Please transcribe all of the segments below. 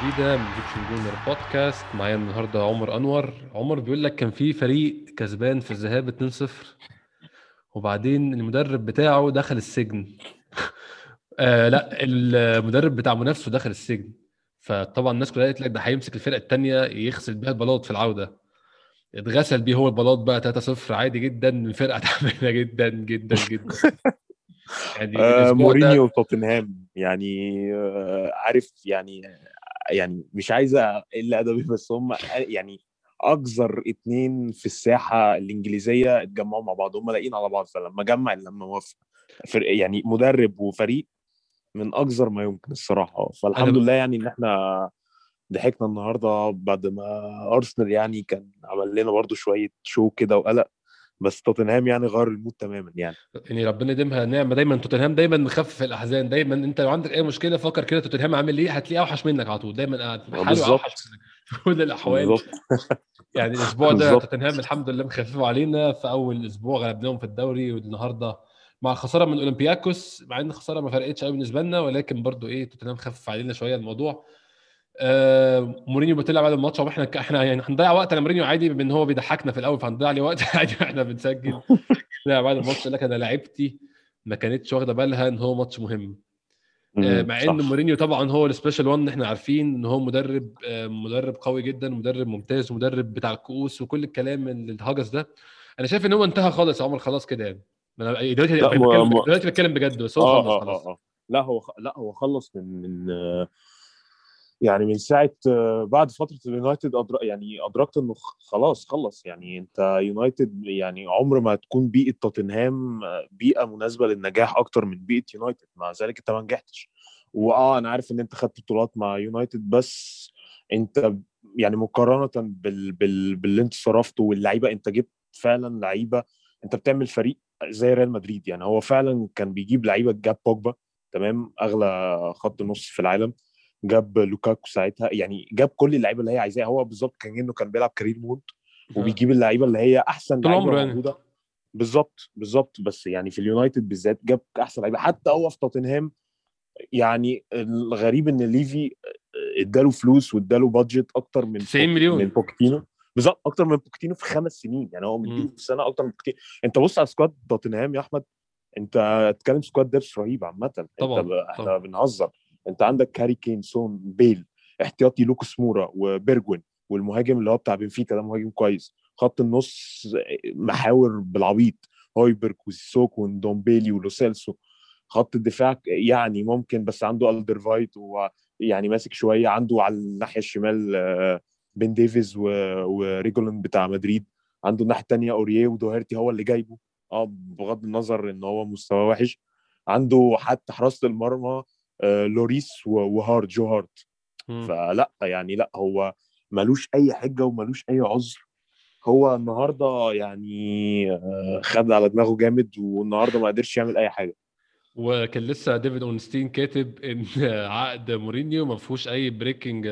جديدة من Egyptian Gooner Podcast معايا النهاردة عمر أنور. عمر بيقول لك كان في فريق كسبان في الذهاب 2-0 وبعدين المدرب بتاعه دخل السجن. آه لا المدرب بتاع منافسه دخل السجن. فطبعا الناس كلها قالت لك ده هيمسك الفرقة التانية يغسل بيها البلاط في العودة. اتغسل بيه هو البلاط بقى 3-0 عادي جدا الفرقة تعبانة جدا جدا جدا. يعني آه مورينيو وتوتنهام يعني آه عارف يعني يعني مش عايز أقل أدبي بس هم يعني اقذر اتنين في الساحة الإنجليزية اتجمعوا مع بعض هم لاقيين على بعض فلما جمع لما وفق. يعني مدرب وفريق من اقذر ما يمكن الصراحة. فالحمد لله يعني إن إحنا ضحكنا النهارده بعد ما أرسنال يعني كان عمل لنا برضو شوية شو كده وقلق. بس توتنهام يعني غير ال mood تماما يعني. يعني ربنا يديمها نعمة. دايما توتنهام دايما مخفف الأحزان. دايما أنت لو عندك أي مشكلة فكر كده توتنهام عامل إيه؟ هتلاقيه أوحش منك على طول. دايما قاعد حاله أوحش منك في كل الأحوال. يعني الأسبوع ده توتنهام الحمد لله مخففوا علينا. في أول أسبوع غلبناهم في الدوري والنهاردة مع الخساره من أولمبياكوس مع إن الخساره ما فرقتش قوي بالنسبة لنا ولكن برضو إيه توتنهام خفف علينا شوية الموضوع. آه مورينيو بيطلع بعد الماتش. وإحنا إحنا يعني هنضيع وقت أنا مورينيو عادي بما ان هو بيضحكنا في الأول فهنضيع عليه وقت عادي إحنا بنسجل. بعد الماتش قال لك أنا لعبتي ما كانتش واخدة بالها إن هو ماتش مهم. آه مع إن مورينيو طبعا هو ال Special 1 إحنا عارفين إن هو مدرب آه مدرب قوي جدا مدرب ممتاز مدرب بتاع الكؤوس وكل الكلام الهجس ده. أنا شايف إن هو انتهى خالص يا عمر خلاص كده يعني. أنا دلوقتي دلوقتي بتكلم بجد بس هو خلص خلاص. لا هو لا هو خلص من من يعني من ساعة بعد فترة اليونايتد أدر... يعني أدركت إنه خلاص خلص. يعني أنت يونايتد يعني عمر ما تكون بيئة توتنهام بيئة مناسبة للنجاح أكتر من بيئة يونايتد. مع ذلك أنت ما نجحتش. واه أنا عارف إن أنت خدت بطولات مع يونايتد بس أنت يعني مقارنة بال... بال... باللي أنت صرفته واللعيبة أنت جبت فعلا لعيبة أنت بتعمل فريق زي ريال مدريد. يعني هو فعلا كان بيجيب لعيبة جاب بوجبا تمام أغلى خط نص في العالم. جاب لوكاكو ساعتها يعني جاب كل اللعيبة اللي هي عايزاها هو بالظبط كان إنه كان بيلعب career mode وبيجيب اللعيبة اللي هي أحسن لعيبة يعني. موجودة. بالظبط بالظبط بس يعني في اليونايتد بالذات جاب أحسن لعيبة. حتى هو في توتنهام يعني الغريب إن ليفي إداله فلوس وإداله budget أكتر من 90 مليون. من بوكيتينو. بالظبط أكتر من بوكيتينو في خمس سنين يعني هو مديله في السنة أكتر من بوكيتينو. أنت بص على squad توتنهام يا أحمد أنت تتكلم squad depth رهيب عامة. طبعا إحنا بنهزر. انت عندك هاري كين سون بيل احتياطي لوكاس مورا وبيرجوين والمهاجم اللي هو بتاع بنفيكا ده مهاجم كويس. خط النص محاور بالعبيط هويبرج وسيسوكو وندومبيلي ولوسيلسو. خط الدفاع يعني ممكن بس عنده ألدرفايرلد ويعني ماسك شوية عنده على الناحية الشمال بن ديفيز وريجيلون بتاع مدريد. عنده الناحية الثانية أوريه ودوهرتي هو اللي جايبه. آه بغض النظر إن هو مستواه وحش. عنده حتى حراسة المرمى لوريس وهارد جو هارت فلا يعني لا هو ملوش أي حجة وملوش أي عذر. هو النهارده يعني خد على دماغه جامد والنهاردة ما قدرش يعمل أي حاجة. وكان لسه ديفيد أورنستين كاتب إن عقد مورينيو ما فيهوش أي breaking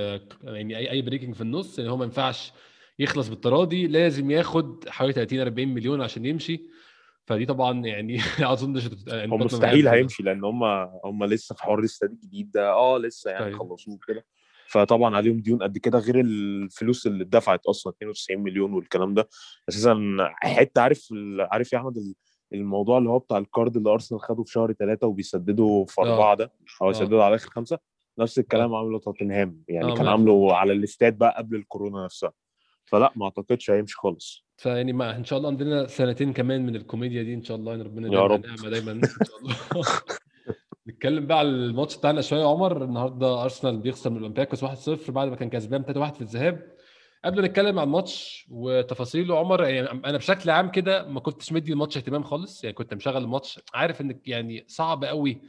يعني أي أي breaking في النص يعني هو ما ينفعش يخلص بالتراضي لازم ياخد حوالي 30 40 مليون عشان يمشي. فدي طبعا يعني أظن هو مستحيل هيمشي لأن هم هم لسه في حوار الاستاد الجديد ده. آه لسه يعني طيب. خلصوه كده فطبعا عليهم ديون قد كده غير الفلوس اللي اتدفعت أصلا 92 مليون والكلام ده. أساسا حتة عارف عارف يا أحمد الموضوع اللي هو بتاع الكارد اللي أرسنال خده في شهر ثلاثة وبيسددوا في أربعة ده؟ أو يسددوا على آخر خمسة؟ نفس الكلام عمله توتنهام. يعني كان عامله على الاستاد بقى قبل الكورونا نفسها. فلا ما أعتقدش هيمشي خالص. فيعني ما إن شاء الله عندنا سنتين كمان من الكوميديا دي إن شاء الله ان ربنا يا رب. نعمة دايما إن شاء الله. نتكلم بقى على الماتش بتاعنا شوية يا عمر. النهارده أرسنال بيخسر من اولمبياكوس 1-0 بعد ما كان كسبان 3-1 في الذهاب. قبل ما نتكلم عن الماتش وتفاصيله عمر يعني أنا بشكل عام كده ما كنتش مدي الماتش اهتمام خالص. يعني كنت مشغل الماتش عارف إنك يعني صعب قوي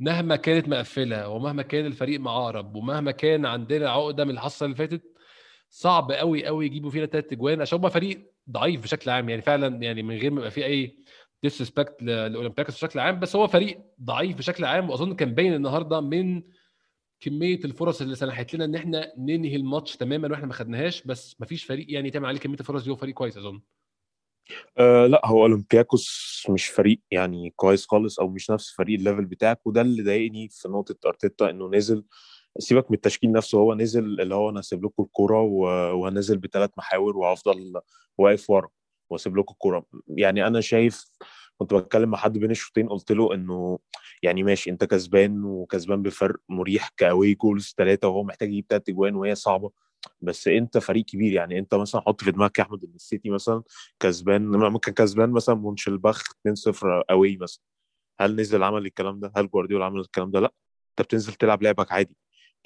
مهما كانت مقفلة ومهما كان الفريق معقرب ومهما كان عندنا عقدة من الحصه اللي فاتت صعب قوي قوي يجيبوا فينا ثلاث أجوان. عشان هم فريق ضعيف بشكل عام يعني فعلا يعني من غير ما يبقى فيه أي disrespect لأولمبياكوس بشكل عام بس هو فريق ضعيف بشكل عام وأظن كان باين النهارده من كمية الفرص اللي سنحت لنا إن إحنا ننهي الماتش تماما وإحنا ما خدناهاش بس ما فيش فريق يعني تعمل عليه كمية الفرص دي هو فريق كويس أظن. أه لا هو أولمبياكوس مش فريق يعني كويس خالص أو مش نفس فريق ال level بتاعك وده اللي ضايقني في نقطة أرتيتا إنه نزل. سيبك من التشكيل نفسه هو نزل اللي هو أنا هسيب لكم الكورة وهنزل بثلاث محاور وهفضل واقف ورا واسيب لكم الكورة. يعني أنا شايف كنت بتكلم مع حد بين الشوطين قلت له إنه يعني ماشي أنت كسبان وكسبان بفرق مريح كأوي جولز ثلاثة وهو محتاج يجيب ثلاث أجوان وهي صعبة. بس أنت فريق كبير يعني أنت مثلا حط في دماغك يا أحمد إن السيتي مثلا كسبان ممكن كسبان مثلا مونشلباخ 2-0 أوي مثلا. هل نزل عمل الكلام ده؟ هل جوارديولا عمل الكلام ده؟ لأ. أنت بتنزل تلعب لعبك عادي.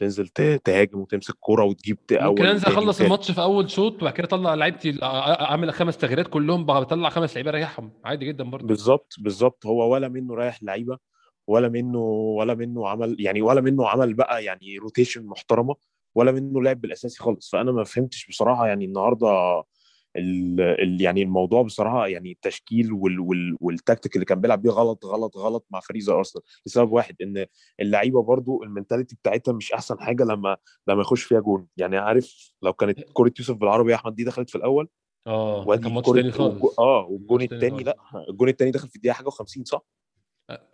تنزل تهاجم وتمسك كورة وتجيب ممكن أنزل أخلص الماتش في أول شوط وبعد كده أطلع لعيبتي أعمل خمس تغييرات كلهم بطلع خمس لعيبة أريحهم. عادي جدا برضه. بالظبط بالظبط. هو ولا منه رايح لعيبة ولا منه ولا منه عمل يعني ولا منه عمل بقى يعني روتيشن محترمة ولا منه لعب بالأساسي خالص. فأنا ما فهمتش بصراحة يعني النهارده ال ال يعني الموضوع بصراحة يعني التشكيل وال وال والتكتيك اللي كان بيلعب بيه غلط غلط غلط مع فريق زي أرسنال لسبب واحد إن اللعيبة برضو ال mentality بتاعتها مش أحسن حاجة لما لما يخش فيها جون. يعني عارف لو كانت كوره يوسف العربي يا أحمد دي دخلت في الأول؟ آه كان ماتش تاني خالص. آه والجون الثاني لا الجون الثاني دخل في الدقيقة حاجة و50 صح؟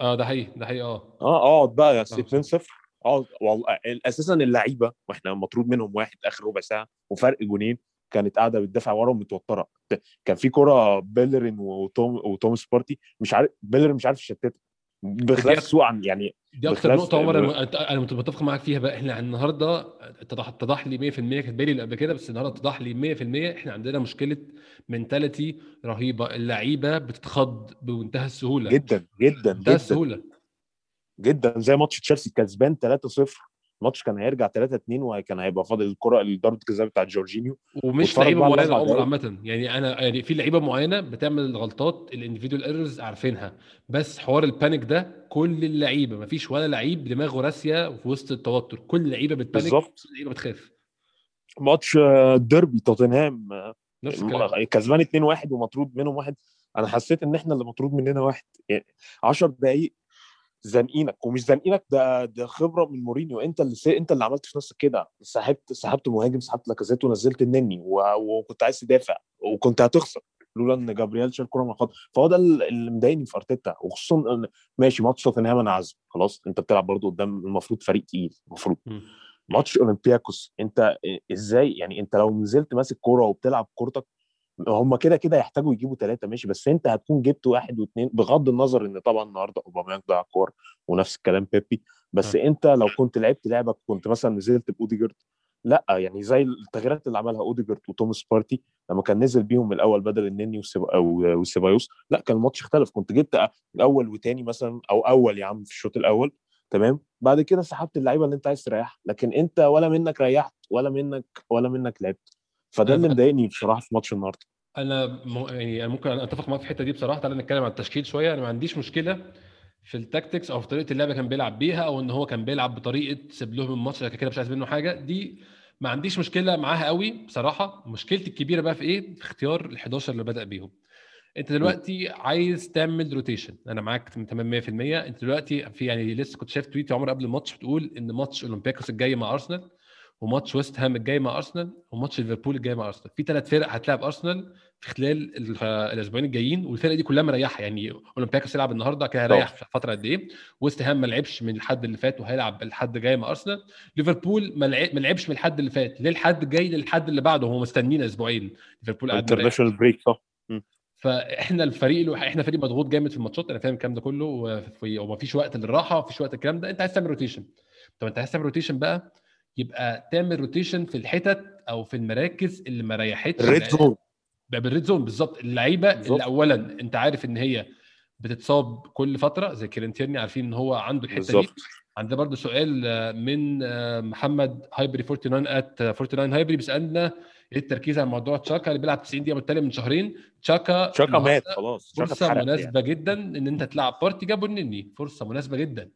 آه ده حقيقي ده حقيقي آه. آه اقعد بقى 2 0 اقعد والله أساسا اللعيبة وإحنا مطرود منهم واحد آخر ربع ساعة وفرق جونين. كانت قاعدة بتدافع ورا ومتوترة. كان في كرة بيلرين وتوم وتوماس بارتي مش عارف بيلرين مش عارف يشتتها. بخلاف سوء عن يعني دي أكتر نقطة عمر أنا متفق معاك فيها بقى. إحنا النهارده اتضح اتضح لي 100% كانت بالي قبل كده بس النهارده اتضح لي 100% إحنا عندنا مشكلة mentality رهيبة. اللعيبة بتتخض بمنتهى السهولة. جدا جدا بمنتهى السهولة. جدا زي ماتش تشيلسي كسبان 3-0 الماتش كان هيرجع 3 2 وكان هيبقى فاضل الكرة ضربه الجزاء بتاعت جورجينيو. ومش لعيبة معينة عمر عامة. يعني أنا يعني في لعيبة معينة بتعمل غلطات ال individual errors عارفينها. بس حوار ال panic ده كل اللعيبة ما فيش ولا لعيب دماغه راسية في وسط التوتر. كل اللعيبه بت panic بالظبط. كل اللعيبه بتخاف. ماتش ديربي توتنهام كسبان 2 1 ومطرود منهم واحد. أنا حسيت إن إحنا اللي مطرود مننا واحد. يعني 10 دقائق زانقينك ومش زانقينك ده ده خبرة من مورينيو. أنت اللي سي... أنت اللي عملت في نفسك كده. سحبت سحبت مهاجم سحبت لاكازيت ونزلت النني و... وكنت عايز تدافع وكنت هتخسر لولا إن جابرييل شال كوره من الخط. فهو ده اللي مضايقني في أرتيتا. وخصوصا ماشي ماتش توتنهام أنا عازم خلاص. أنت بتلعب برضو قدام المفروض فريق تقيل المفروض. ماتش أولمبياكوس أنت إزاي؟ يعني أنت لو نزلت ماسك كورة وبتلعب كورتك هم كده كده يحتاجوا يجيبوا ثلاثة ماشي بس أنت هتكون جبت واحد واثنين بغض النظر إن طبعا النهارده أوباميانج ضيع كور ونفس الكلام بيبي بس م. أنت لو كنت لعبت لعبك كنت مثلا نزلت بأوديجارد لأ يعني زي التغييرات اللي عملها أوديجارد وتوماس بارتي لما كان نزل بيهم الأول بدل النني وسيبايوس لأ كان الماتش اختلف. كنت جبت اول وتاني مثلا أو أول يا عم في الشوط الأول تمام؟ بعد كده سحبت اللعيبة اللي أنت عايز تريحها لكن أنت ولا منك ريحت ولا منك ولا منك لعبت. فده اللي مضايقني بصراحة في ماتش النهارده. أنا م... يعني أنا ممكن أتفق معاك في الحتة دي بصراحة. تعالى نتكلم عن التشكيل شوية. أنا ما عنديش مشكلة في ال tactics أو في طريقة اللعب كان بيلعب بيها أو إن هو كان بيلعب بطريقة سيب لهم الماتش كده مش عايز منه حاجة. دي ما عنديش مشكلة معاها قوي بصراحة. مشكلتي الكبيرة بقى في إيه؟ في اختيار ال 11 اللي بدأ بيهم. أنت دلوقتي عايز تعمل rotation أنا معاك تمام 100% أنت دلوقتي في يعني لسه كنت شايف tweet عمر قبل الماتش بتقول إن ماتش أولمبياكوس الجاي مع أرسنال. وماتش ويست هام الجاي مع أرسنال وماتش ليفربول الجاي مع أرسنال. في ثلاث فرق هتلاعب أرسنال في خلال الأسبوعين الجايين والفرق دي كلها مريحة. يعني أولمبياكوس يلعب النهارده كان هيريح في فترة قد إيه. ويست هام ما لعبش من الحد اللي فات وهيلعب الحد جاي مع أرسنال. ليفربول ما لعبش من الحد اللي فات ليه الحد الجاي للحد اللي بعده. هو مستنيين أسبوعين. ليفربول international break صح؟ فإحنا الفريق اللي إحنا فريق مضغوط جامد في الماتشات أنا فاهم الكلام ده كله وما فيش وقت للراحة وما فيش وقت الكلام ده. أنت عايز تعمل rotation طب أنت عايز تعمل rotation بقى؟ يبقى تعمل rotation في الحتت أو في المراكز اللي ما ريحتش ال red zone. بال red zone بالظبط. اللعيبة اللي اولا أنت عارف إن هي بتتصاب كل فترة زي كيرن تيرني عارفين إن هو عنده الحتة بالزبط. دي عندنا برضو سؤال من محمد هايبري 49 at 49 هايبري بيسألنا إيه التركيز على موضوع تشاكا اللي بيلعب 90 دقيقة متتاليه من شهرين. تشاكا تشاكا مات خلاص. فرصة مناسبه يعني. جدا إن أنت تلعب. بارتي جابوا النني فرصة مناسبة جدا.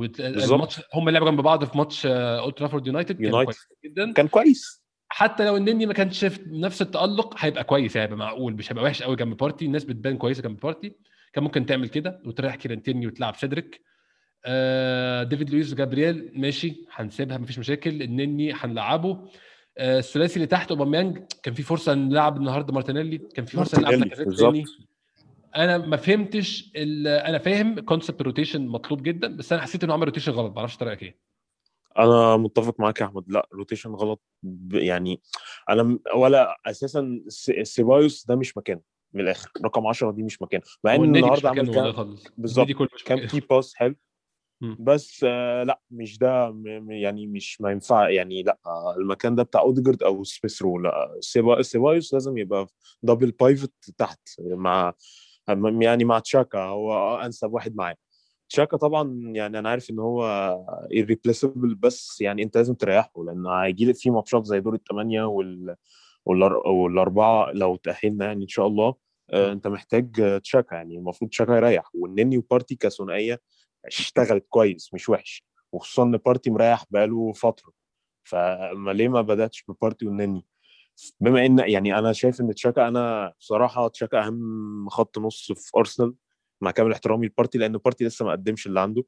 والماتش هم لعبوا جنب بعض في ماتش أولد ترافورد يونايتد كان كويس جدا. كان كويس. حتى لو النني ما كانش في نفس التألق هيبقى كويس هيبقى معقول مش هيبقى وحش قوي جنب بارتي. الناس بتبان كويسة جنب بارتي. كان ممكن تعمل كده وتريح كيرن تيرني وتلعب سيدريك. آه ديفيد لويس وجابرييل ماشي هنسيبها مفيش مشاكل. النني هنلعبه. آه، الثلاثي اللي تحت أوباميانج كان في فرصة نلعب النهارده مارتينيلي كان في فرصة نلعب تاني. أنا ما فهمتش أنا فاهم concept rotation مطلوب جدا بس أنا حسيت إنه عمل rotation غلط ما أعرفش طريقة إيه أنا متفق معاك يا أحمد. لا rotation غلط يعني أنا ولا أساسا سيبايوس ده مش مكانه من الآخر. رقم 10 دي مش مكانه. مع إن النهارده عمل كام؟ بالظبط. كام key pass حلو. بس آه لا مش ده يعني مش ما ينفع يعني لا المكان ده بتاع أوديجارد أو سبيسرو لا سيبايوس لازم يبقى double pivot تحت مع يعني مع تشاكا هو أنسب واحد معاه تشاكا طبعا يعني أنا عارف إن هو irreplaceable بس يعني أنت لازم تريحه لأن هيجي لك في ماتشات زي دور الثمانيه وال والأربعة لو تأهلنا يعني إن شاء الله. آه، أنت محتاج تشاكا يعني المفروض تشاكا يريح. والنني وبارتي كثنائية اشتغلت كويس مش وحش. وخصوصا إن بارتي مريح بقاله فترة. فما ليه ما بدأتش ببارتي والنني؟ بما إن يعني أنا شايف إن تشاكا أنا بصراحة تشاكا أهم خط نص في أرسنال مع كامل احترامي لبارتي لأن بارتي لسه ما قدمش اللي عنده.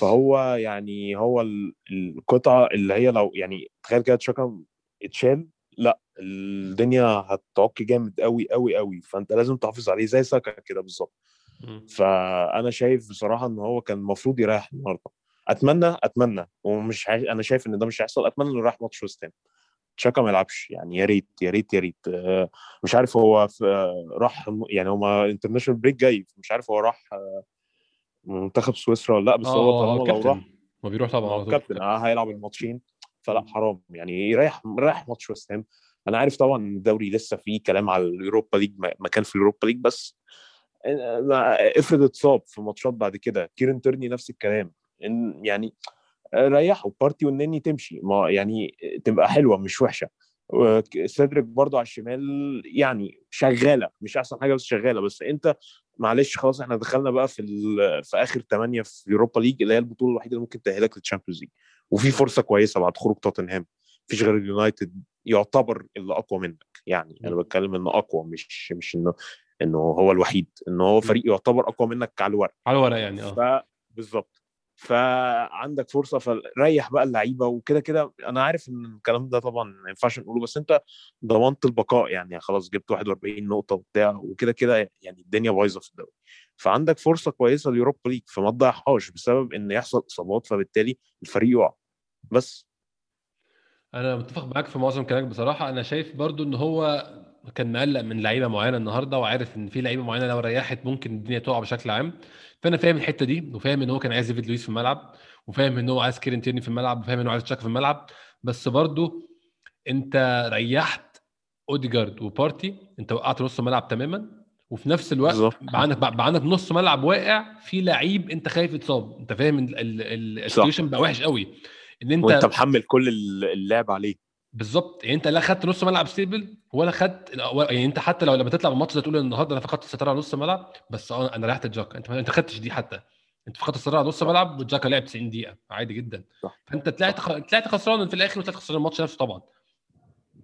فهو يعني هو القطعة اللي هي لو يعني تخيل كده تشاكا اتشال لأ الدنيا هتعك جامد قوي قوي قوي فأنت لازم تحافظ عليه زي ساكا كده بالظبط. فأنا شايف بصراحة إن هو كان المفروض يريح النهارده. أتمنى أتمنى. ومش. أنا شايف إن ده مش هيحصل. أتمنى إنه يريح ماتش ويست هام. تشاكا ما يلعبش يعني يا ريت يا ريت يا ريت. آه، مش عارف هو في راح يعني هو international break جاي مش عارف هو راح آه، منتخب سويسرا ولا لأ بس هو آه، طالما لو راح ما بيروح طبعا هو كابتن آه هيلعب الماتشين فلأ حرام. يعني يريح يريح ماتش ويست هام أنا عارف طبعا الدوري لسه فيه كلام على اليوروبا ليج مكان في اليوروبا ليج بس إفرض اتصاب في ماتشات بعد كده. كيرن تيرني نفس الكلام. يعني ريحوا بارتي والنني تمشي. ما يعني تبقى حلوة مش وحشة. سيدريك برضو على الشمال يعني شغالة مش أحسن حاجة بس شغالة. بس أنت معلش خلاص إحنا دخلنا بقى في في آخر ثمانيه في Europa League اللي هي البطولة الوحيدة اللي ممكن تأهلك لل Champions League وفي فرصة كويسة بعد خروج توتنهام. مفيش غير اليونايتد يعتبر اللي أقوى منك. يعني أنا بتكلم إنه أقوى مش مش إنه إنه هو الوحيد. إنه هو فريق يعتبر أقوى منك على الورق. على الورق يعني آه. بالظبط فعندك فرصة فريح بقى اللعيبة وكده كده أنا عارف إن الكلام ده طبعا ما ينفعش نقوله بس أنت ضمنت البقاء يعني خلاص جبت 41 نقطة وبتاع وكده كده يعني الدنيا بايظة في الدوري. فعندك فرصة كويسة ل Europa League فما تضيعهاش بسبب إن يحصل إصابات فبالتالي الفريق يقع. بس. أنا متفق معاك في معظم كلامك بصراحة. أنا شايف برضو إن هو كان مقلق من لعيبة معينة النهارده وعارف إن في لعيبة معينة لو ريحت ممكن الدنيا تقع بشكل عام. فأنا فاهم الحتة دي وفاهم إن هو كان عايز ديفيد لويس في الملعب وفاهم إن هو عايز كيران تيرني في الملعب وفاهم إن هو عايز تشاكا في الملعب. بس برضو أنت ريحت أوديجارد وبارتي أنت وقعت نص الملعب تماما. وفي نفس الوقت بقى عندك بقى عندك نص ملعب واقع في لعيب أنت خايف يتصاب. أنت فاهم ال situation بقى وحش قوي إن أنت وأنت محمل كل اللعب عليه. بالظبط. يعني انت لا خدت نص ملعب stable ولا خدت يعني انت حتى لو لما تطلع بالماتش ده تقول النهارده أنا فقدت السيطره على نص الملعب بس أنا ريحت تشاكا. انت انت خدتش دي حتى. انت فقدت السيطره على نص الملعب وتشاكا لعب 90 دقيقة عادي جدا. صح. فانت طلعت خ... طلعت خسران في الآخر وطلعت خسران الماتش نفسه طبعا.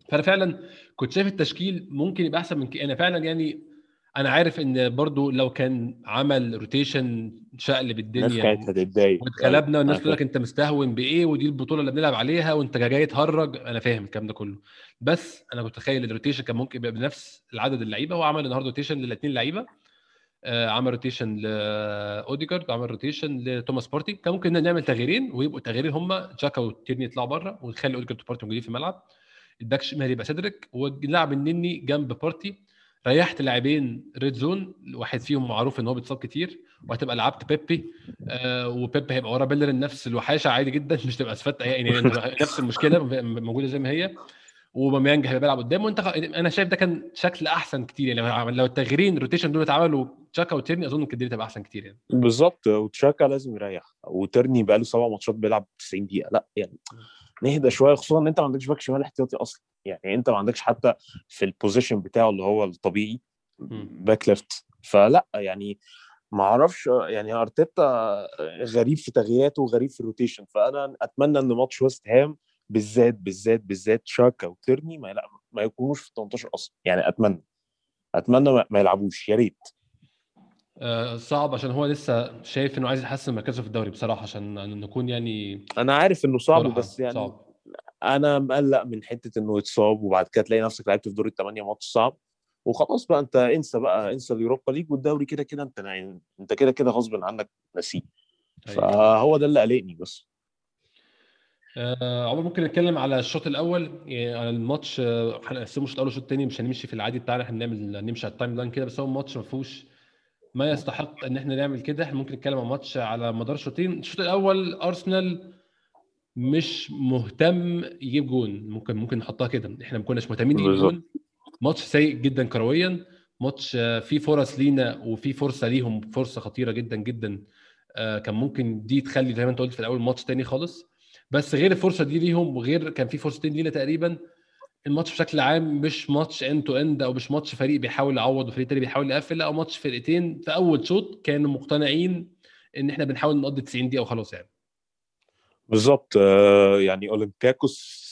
فأنا فعلا كنت شايف التشكيل ممكن يبقى أحسن من كده أنا فعلا يعني أنا عارف إن برضو لو كان عمل rotation شقلب الدنيا الناس كانت هتتضايق. واتغلبنا والناس تقول لك أنت مستهون بإيه ودي البطولة اللي بنلعب عليها وأنت جاي تهرج. أنا فاهم الكلام ده كله. بس أنا كنت متخيل ال rotation كان ممكن يبقى بنفس العدد اللعيبة. هو عمل النهارده rotation للاثنين لعيبة. آه عمل روتيشن لاوديجارد وعمل روتيشن لتوماس بارتي كان ممكن نعمل تغييرين ويبقوا التغييرين هم جاكا وتيرني يطلعوا بره ونخلي اوديجارد وبارتي موجودين في الملعب. الباك الشمال يبقى سيدريك ونلعب النني جنب بارتي ريحت لاعبين ريد زون واحد فيهم معروف إن هو بيتصاب كتير وهتبقى لعبت بيبي آه وبيبي هيبقى ورا بيلر نفس الوحاشة عادي جدا مش تبقى اسفات يعني نفس المشكلة موجودة زي ما هي. وماميانج هيبقى بيلعب قدامه وأنت أنا شايف ده كان شكل أحسن كتير يعني لو التغييرين الروتيشن دول اتعملوا تشاكا وتيرني أظن الدنيا تبقى أحسن كتير يعني. بالظبط وتشاكا لازم يريح وتيرني بقى له سبع ماتشات بيلعب 90 دقيقة لا يعني نهدى شوية خصوصا إن أنت ما عندكش back شمال احتياطي أصلا. يعني انت ما عندكش حتى في ال position بتاعه اللي هو الطبيعي back left فلا يعني ما أعرفش يعني أرتيتا غريب في تغييراته وغريب في ال rotation فأنا أتمنى إن ماتش ويست هام بالذات بالذات بالذات تشاكا وتيرني ما ما يكونوش في 18 أصلا. يعني أتمنى أتمنى ما يلعبوش. يا ريت. آه، صعب عشان هو لسه شايف إنه عايز يحسن مركزه في الدوري بصراحة عشان نكون يعني أنا عارف إنه صعب بس يعني صعب. أنا مقلق من حتة إنه يتصاب وبعد كده تلاقي نفسك لعبت في دور الثمانيه ماتش صعب. وخلاص بقى أنت انسى بقى انسى اليوروبا ليج والدوري كده كده أنت يعني أنت كده كده غصب عنك نسيه أيوة. فهو ده اللي قلقني بس. آه عمر ممكن نتكلم على الشوط الأول؟ يعني على الماتش آه، هنقسمه الشوط الأول والشوط الثاني مش هنمشي في العادي بتاعنا إحنا هنعمل نمشي على ال timeline كده بس هو الماتش ما فيهوش ما يستحق إن إحنا نعمل كده. إحنا ممكن نتكلم عن ماتش على مدار الشوطين الشوط الأول أرسنال مش مهتم يجيب جون. ممكن ممكن نحطها كده. إحنا ما كناش مهتمين نجيب جون. ماتش سيء جدا كرويا. ماتش آه، فيه فرص لينا وفي فرصة ليهم. فرصة خطيرة جدا جدا. آه، كان ممكن دي تخلي زي ما أنت قلت في الأول ماتش تاني خالص. بس غير الفرصة دي ليهم وغير كان في فرصتين لينا تقريبا الماتش بشكل عام مش ماتش end to end أو مش ماتش فريق بيحاول يعوض وفريق تاني بيحاول يقفل لا ماتش فرقتين في أول شوط كانوا مقتنعين إن إحنا بنحاول نقضي 90 دقيقة وخلاص يعني. بالظبط آه، يعني أولمبياكوس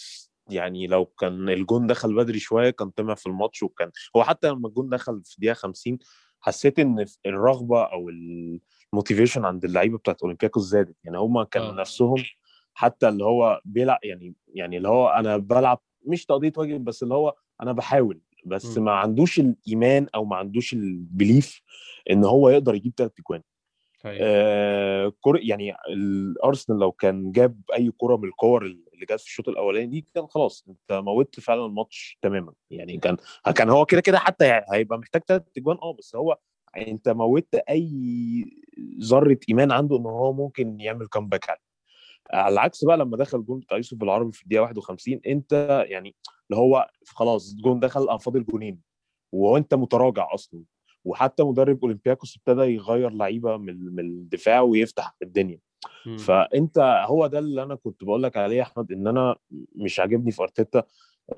يعني لو كان الجون دخل بدري شوية كان طمع في الماتش وكان هو حتى لما الجون دخل في دقيقه 50 حسيت إن الرغبة أو ال motivation عند اللعيبة بتاعت أولمبياكوس زادت يعني هم كانوا آه. نفسهم حتى اللي هو بيلعب يعني يعني اللي هو أنا بلعب مش تقضية واجب بس اللي هو أنا بحاول بس م. ما عندوش الإيمان أو ما عندوش ال belief إن هو يقدر يجيب ثلاث أجوان. آه كر يعني الأرسنال لو كان جاب أي كرة من الكور اللي جت في الشوط الأولاني دي كان خلاص أنت موتت فعلا الماتش تماما. يعني كان كان هو كده كده حتى هيبقى محتاج ثلاث اجوان آه بس هو يعني أنت موتت أي ذرة إيمان عنده إن هو ممكن يعمل comeback على على العكس بقى لما دخل جون بتاع يوسف العربي في الدقيقة 51 أنت يعني اللي هو خلاص جون دخل فاضل جونين وأنت متراجع أصلا. وحتى مدرب أولمبياكوس ابتدى يغير لعيبة من الدفاع ويفتح الدنيا. م. فأنت هو ده اللي أنا كنت بقول لك عليه يا أحمد إن أنا مش عاجبني في أرتيتا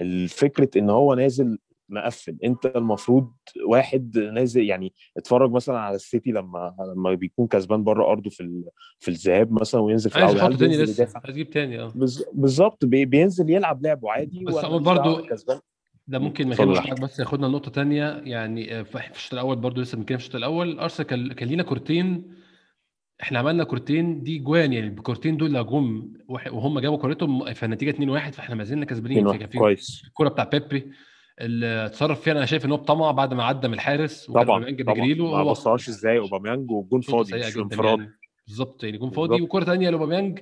الفكرة إن هو نازل مقفل. أنت المفروض واحد نازل يعني اتفرج مثلا على السيتي لما لما بيكون كسبان بره أرضه في في الذهاب مثلا وينزل في العوده عايز تاني لسه؟ أجيب تاني آه. بالظبط بينزل يلعب لعبه عادي بس برضه كسبان؟ ده ممكن ما كانش بس ياخدنا لنقطه ثانية يعني آه، في الشوط الأول برضو لسه بنتكلم في الشوط الأول. أرسنال كان لينا كورتين. إحنا عملنا كورتين دي جوان يعني الكورتين دول جم وهم جابوا كورتهم فالنتيجه 2-1 فإحنا ما زلنا كسبانين. كان في كويس. الكورة بتاع بيبي اللي اتصرف فيها. أنا شايف إن هو طمع بعد ما عدى من الحارس طبعا طبعا. ما بصهاش إزاي أوباميانج والجون فاضي مش انفراد. يعني. بالظبط يعني جون فاضي. وكوره ثانية لأوباميانج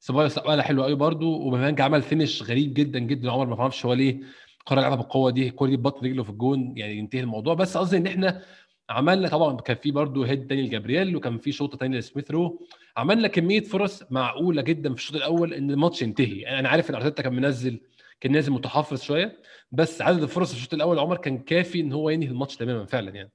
سبايا استقبلها حلو قوي برده أوباميانج عمل finish غريب جدا جدا. عمر ما فهمش هو ليه قرر يلعبها بالقوة دي الكوره دي ببطن رجله في الجون يعني ينتهي الموضوع. بس قصدي إن إحنا عملنا طبعا كان في برضه head تاني لجابرييل وكان في شوطة تانية لسميث رو عملنا كمية فرص معقولة جدا في الشوط الأول إن الماتش ينتهي. يعني أنا عارف إن أرتيتا كان منزل كان نازل متحفظ شوية بس عدد الفرص في الشوط الأول عمر كان كافي إن هو ينهي الماتش تماما فعلا يعني.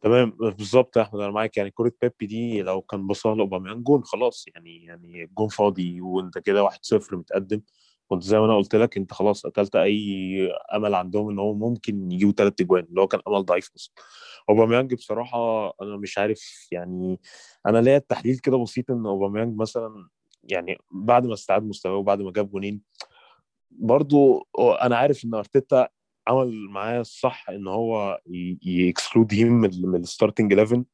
تمام بالظبط يا أحمد أنا معاك. يعني كرة بيبي دي لو كان بصها لأوباميانج جون خلاص. يعني يعني الجون فاضي وأنت كده 1-0 متقدم. كنت زي ما أنا قلت لك أنت خلاص قتلت أي أمل عندهم إن هو ممكن يجيبوا ثلاث اجوان اللي هو كان أمل ضعيف أصلا. أوباميانج بصراحة أنا مش عارف يعني أنا ليا التحليل كده بسيط إن أوباميانج مثلا يعني بعد ما استعاد مستواه وبعد ما جاب جونين برضو أنا عارف إن أرتيتا عمل معاه الصح إن هو exclude him من ال starting 11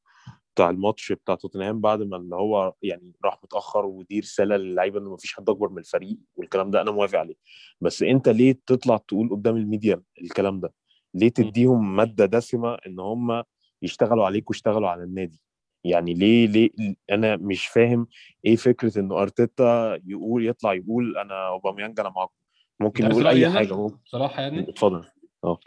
بتاع الماتش بتاع توتنهام بعد ما اللي هو يعني راح متأخر ودي رساله للعيبة إن مفيش حد أكبر من الفريق والكلام ده أنا موافق عليه. بس أنت ليه تطلع تقول قدام الميديا الكلام ده؟ ليه تديهم مادة دسمة إن هم يشتغلوا عليك ويشتغلوا على النادي؟ يعني ليه ليه أنا مش فاهم إيه فكرة انه أرتيتا يقول يطلع يقول أنا أوباميانج أنا معاكم؟ ممكن يقول أي حاجة بصراحه يعني؟ اتفضل. آه.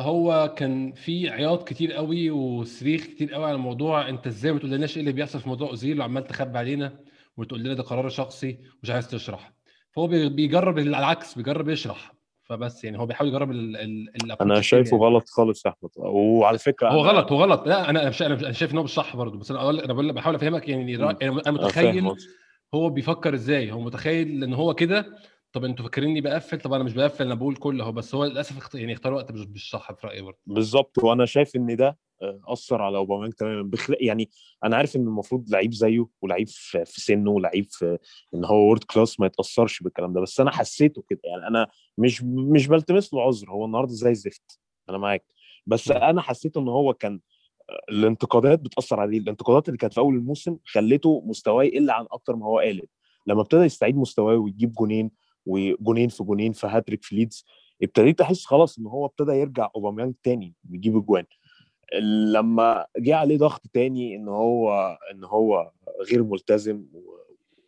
هو كان في عياط كتير قوي وصريخ كتير قوي على الموضوع. انت إزاي ما تقولناش إيه اللي بيحصل في موضوع أوزيل وعمال تخبي علينا وتقول لنا ده قرار شخصي مش عايز تشرح؟ فهو بيجرب العكس بيجرب يشرح. فبس يعني هو بيحاول يجرب ال ال أنا شايفه يعني. غلط خالص يا أحمد. وعلى فكرة هو غلط هو غلط. لا أنا أنا شايف إن هو مش صح برضه. بس أنا أنا بحاول أفهمك يعني أنا متخيل هو بيفكر إزاي. هو متخيل إن هو كده طب أنتوا فاكريني بقفل؟ طب أنا مش بقفل أنا بقول كل اهو بس هو للأسف يعني اختار وقت مش صح في رأيي برضه. بالظبط وأنا شايف إن ده آه، أثر على أوباميانج تماما. يعني أنا عارف إن المفروض لعيب زيه ولعيب في سنه ولعيب في إن هو world class ما يتأثرش بالكلام ده بس أنا حسيته كده. يعني أنا مش مش بلتمس له عذر هو النهارده زي الزفت. أنا معاك. بس أنا حسيت إن هو كان آه، الانتقادات بتأثر عليه. الانتقادات اللي كانت في أول الموسم خلته مستواه يقل عن أكتر ما هو قالب لما ابتدى يستعيد مستواه ويجيب جونين وجونين في جونين في هاتريك في ليدز ابتديت أحس خلاص إن هو ابتدى يرجع أوباميانج تاني بيجيب أجوان. لما جه عليه ضغط تاني إن هو إن هو غير ملتزم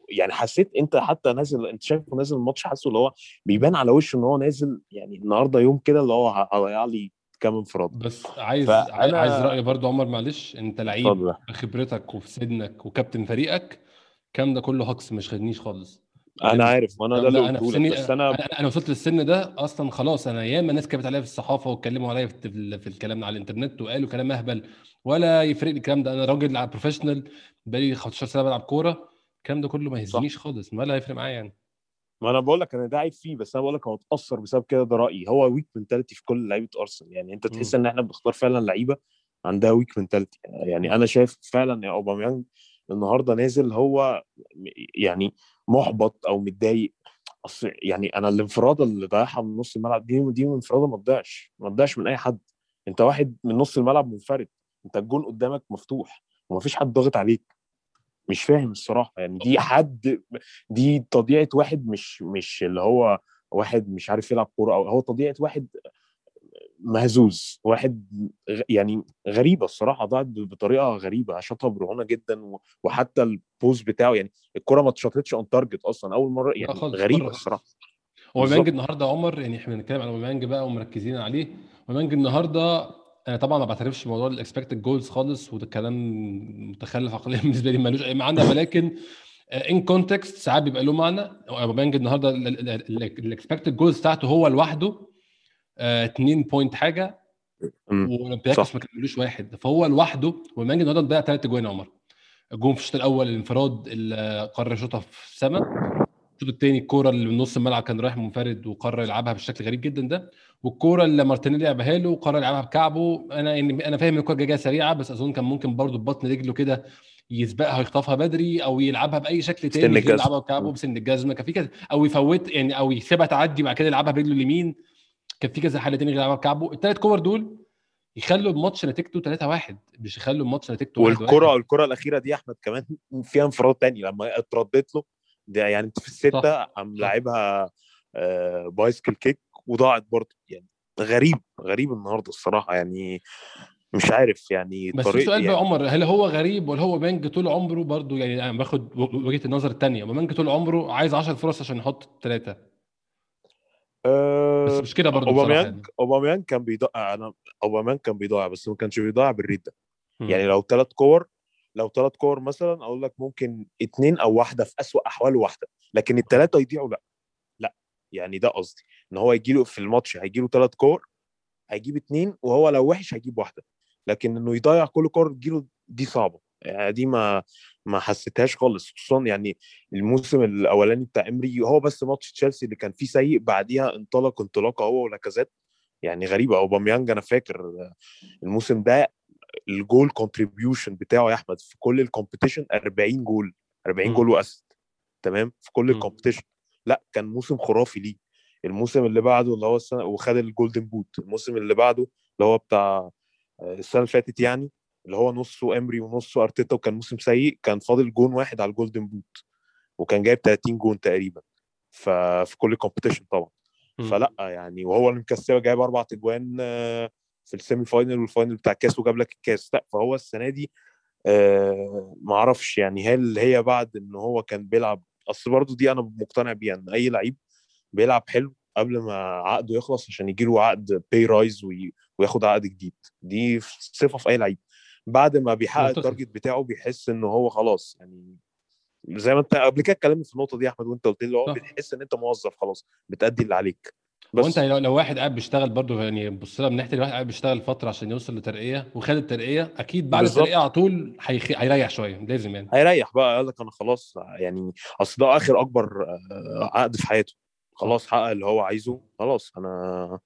يعني حسيت أنت حتى نازل أنت شايفه نازل الماتش حاسه اللي هو بيبان على وشه إن هو نازل يعني النهارده يوم كده اللي هو هيضيع لي كام انفراد. بس عايز فأنا... عايز رأي برضو عمر معلش أنت لعيب بخبرتك وفي سنك وكابتن فريقك الكلام ده كله هكس مش خدنيش خالص. أنا عارف ما أنا ده اللي قلته لك بس أنا أنا وصلت للسن ده أصلا خلاص أنا ياما ناس كتبت عليا في الصحافة واتكلموا عليا في, في الكلام على الإنترنت وقالوا كلام أهبل ولا يفرق لي الكلام ده. أنا راجل professional بقالي 15 سنة بلعب كورة الكلام ده كله ما يهزنيش خالص ولا هيفرق معايا يعني. ما أنا بقول لك أنا ده عيب فيه بس أنا بقول لك هو اتأثر بسبب كده ده رأيي. هو weak mentality في كل لعيبة أرسنال. يعني أنت تحس إن إحنا بنختار فعلا لعيبة عندها weak mentality يعني أنا شايف فعلا يا أوباميانج النهارده نازل هو يعني محبط أو متضايق. أصل يعني أنا الانفرادة اللي ضيعها من نص الملعب دي دي انفرادة ما تضيعش ما تضيعش من أي حد. أنت واحد من نص الملعب منفرد أنت الجون قدامك مفتوح ومفيش حد ضاغط عليك. مش فاهم الصراحة يعني دي حد دي طبيعة واحد مش مش اللي هو واحد مش عارف يلعب كورة أو هو طبيعة واحد مهزوز واحد يعني غريبة الصراحة ضاعت بطريقة غريبة شاطها برعونة جدا وحتى البوز بتاعه يعني الكرة ما اتشاطتش on target أصلا أول مرة يعني غريبة الصراحة. هو مانج النهارده عمر يعني إحنا بنتكلم على أوباميانج بقى ومركزين عليه. أوباميانج النهارده أنا طبعا ما بعترفش بموضوع ال expected goals خالص وده كلام متخلف عقليا بالنسبة لي ملوش أي معنى ولكن in context ساعات بيبقى له معنى. اوباميانج النهارده ال expected goals بتاعته هو لوحده. 2 point حاجة وأولمبياكوس ما كملوش واحد. فهو لوحده أوباميانج النهارده ضيع ثلاث أجوان يا عمر. الجون في الشوط الأول الانفراد اللي قرر يشوطها في السماء الشوط الثاني الكورة اللي من نص الملعب كان رايح منفرد وقرر يلعبها بالشكل غريب جدا ده. والكورة اللي مارتينيلي لعبها له وقرر يلعبها بكعبه. أنا يعني أنا فاهم إن الكورة جاية سريعة بس أظن كان ممكن برضه ببطن رجله كده يسبقها ويخطفها بدري أو يلعبها بأي شكل تاني يلعبها بكعبه بسن الجزمة. كان في كذا أو يفوت يعني أو يسيبها تعدي بعد كده يلعبها برجله اليمين. كان في كذا حل تاني يلعبها بكعبه الثلاث كور دول يخلوا الماتش نتيجته 3 1 مش يخلوا الماتش نتيجته والكرة الكرة الأخيرة دي أحمد كمان فيها انفراد تاني. لما اتردت له ده يعني انت في الستة قام لاعبها آه bicycle kick وضاعت برضه. يعني غريب غريب النهارده الصراحة. يعني مش عارف يعني بس في سؤال يعني... بقى عمر هل هو غريب ولا أوباميانج طول عمره؟ برضه يعني أنا باخد وجهة النظر الثانية أوباميانج طول عمره عايز 10 فرص عشان يحط ثلاثة أه... بس مش كده برضه أوباميانج يعني. أوباميانج كان بيضيع أنا أوباميانج كان بيضيع بس ما كانش بيضيع بال rate ده يعني لو ثلاث كور لو ثلاث كور مثلا أقول لك ممكن اثنين أو واحدة في اسوء احواله واحدة لكن الثلاثه يضيعوا لا. لا يعني ده قصدي إن هو يجي له في الماتش هيجي له ثلاث كور هيجيب اثنين وهو لو وحش هيجيب واحدة. لكن إنه يضيع كل كور تجيله دي صعبة. يعني دي ما ما حسيتهاش خالص خصوصا يعني الموسم الأولاني بتاع إمري هو بس ماتش تشيلسي اللي كان فيه سيء بعديها انطلق انطلاقة هو ولاكازيت. يعني غريبة أوباميانج أنا فاكر الموسم ده ال goal contribution بتاعه يا أحمد في كل ال competition 40 جول 40 goal و assist تمام؟ في كل ال competition لا كان موسم خرافي ليه. الموسم اللي بعده اللي هو السنة وخد ال golden boot الموسم اللي بعده اللي هو بتاع السنة اللي فاتت يعني اللي هو نصه امري ونصه ارتيتا وكان موسم سيء كان فاضل جون واحد على ال golden boot وكان جايب 30 جون تقريبا ففي كل competition طبعا. فلأ يعني وهو اللي مكسبه جايب أربع اجوان في ال semi final وال final بتاع الكاس وجاب لك الكاس. لأ فهو السنة دي آه ما أعرفش يعني هل هي بعد إن هو كان بيلعب أصل برضه دي أنا مقتنع بيها إن أي لعيب بيلعب حلو قبل ما عقده يخلص عشان يجي له عقد pay rise وياخد عقد جديد. دي صفة في أي لعيب. بعد ما بيحقق ال target بتاعه بيحس إن هو خلاص يعني زي ما أنت قبل كده اتكلمت في النقطة دي يا أحمد وأنت قلت لي هو بتحس إن أنت موظف خلاص بتأدي اللي عليك. بس وانت لو, لو واحد قاعد بيشتغل برضه يعني بص لها من ناحية الواحد قاعد بيشتغل فترة عشان يوصل لترقية وخد الترقية أكيد بعد بالزبط. الترقية على طول هيخ... هيريح شوية لازم يعني. هيريح بقى قال لك أنا خلاص يعني أصل ده آخر أكبر عقد في حياته. خلاص حقق اللي هو عايزه خلاص أنا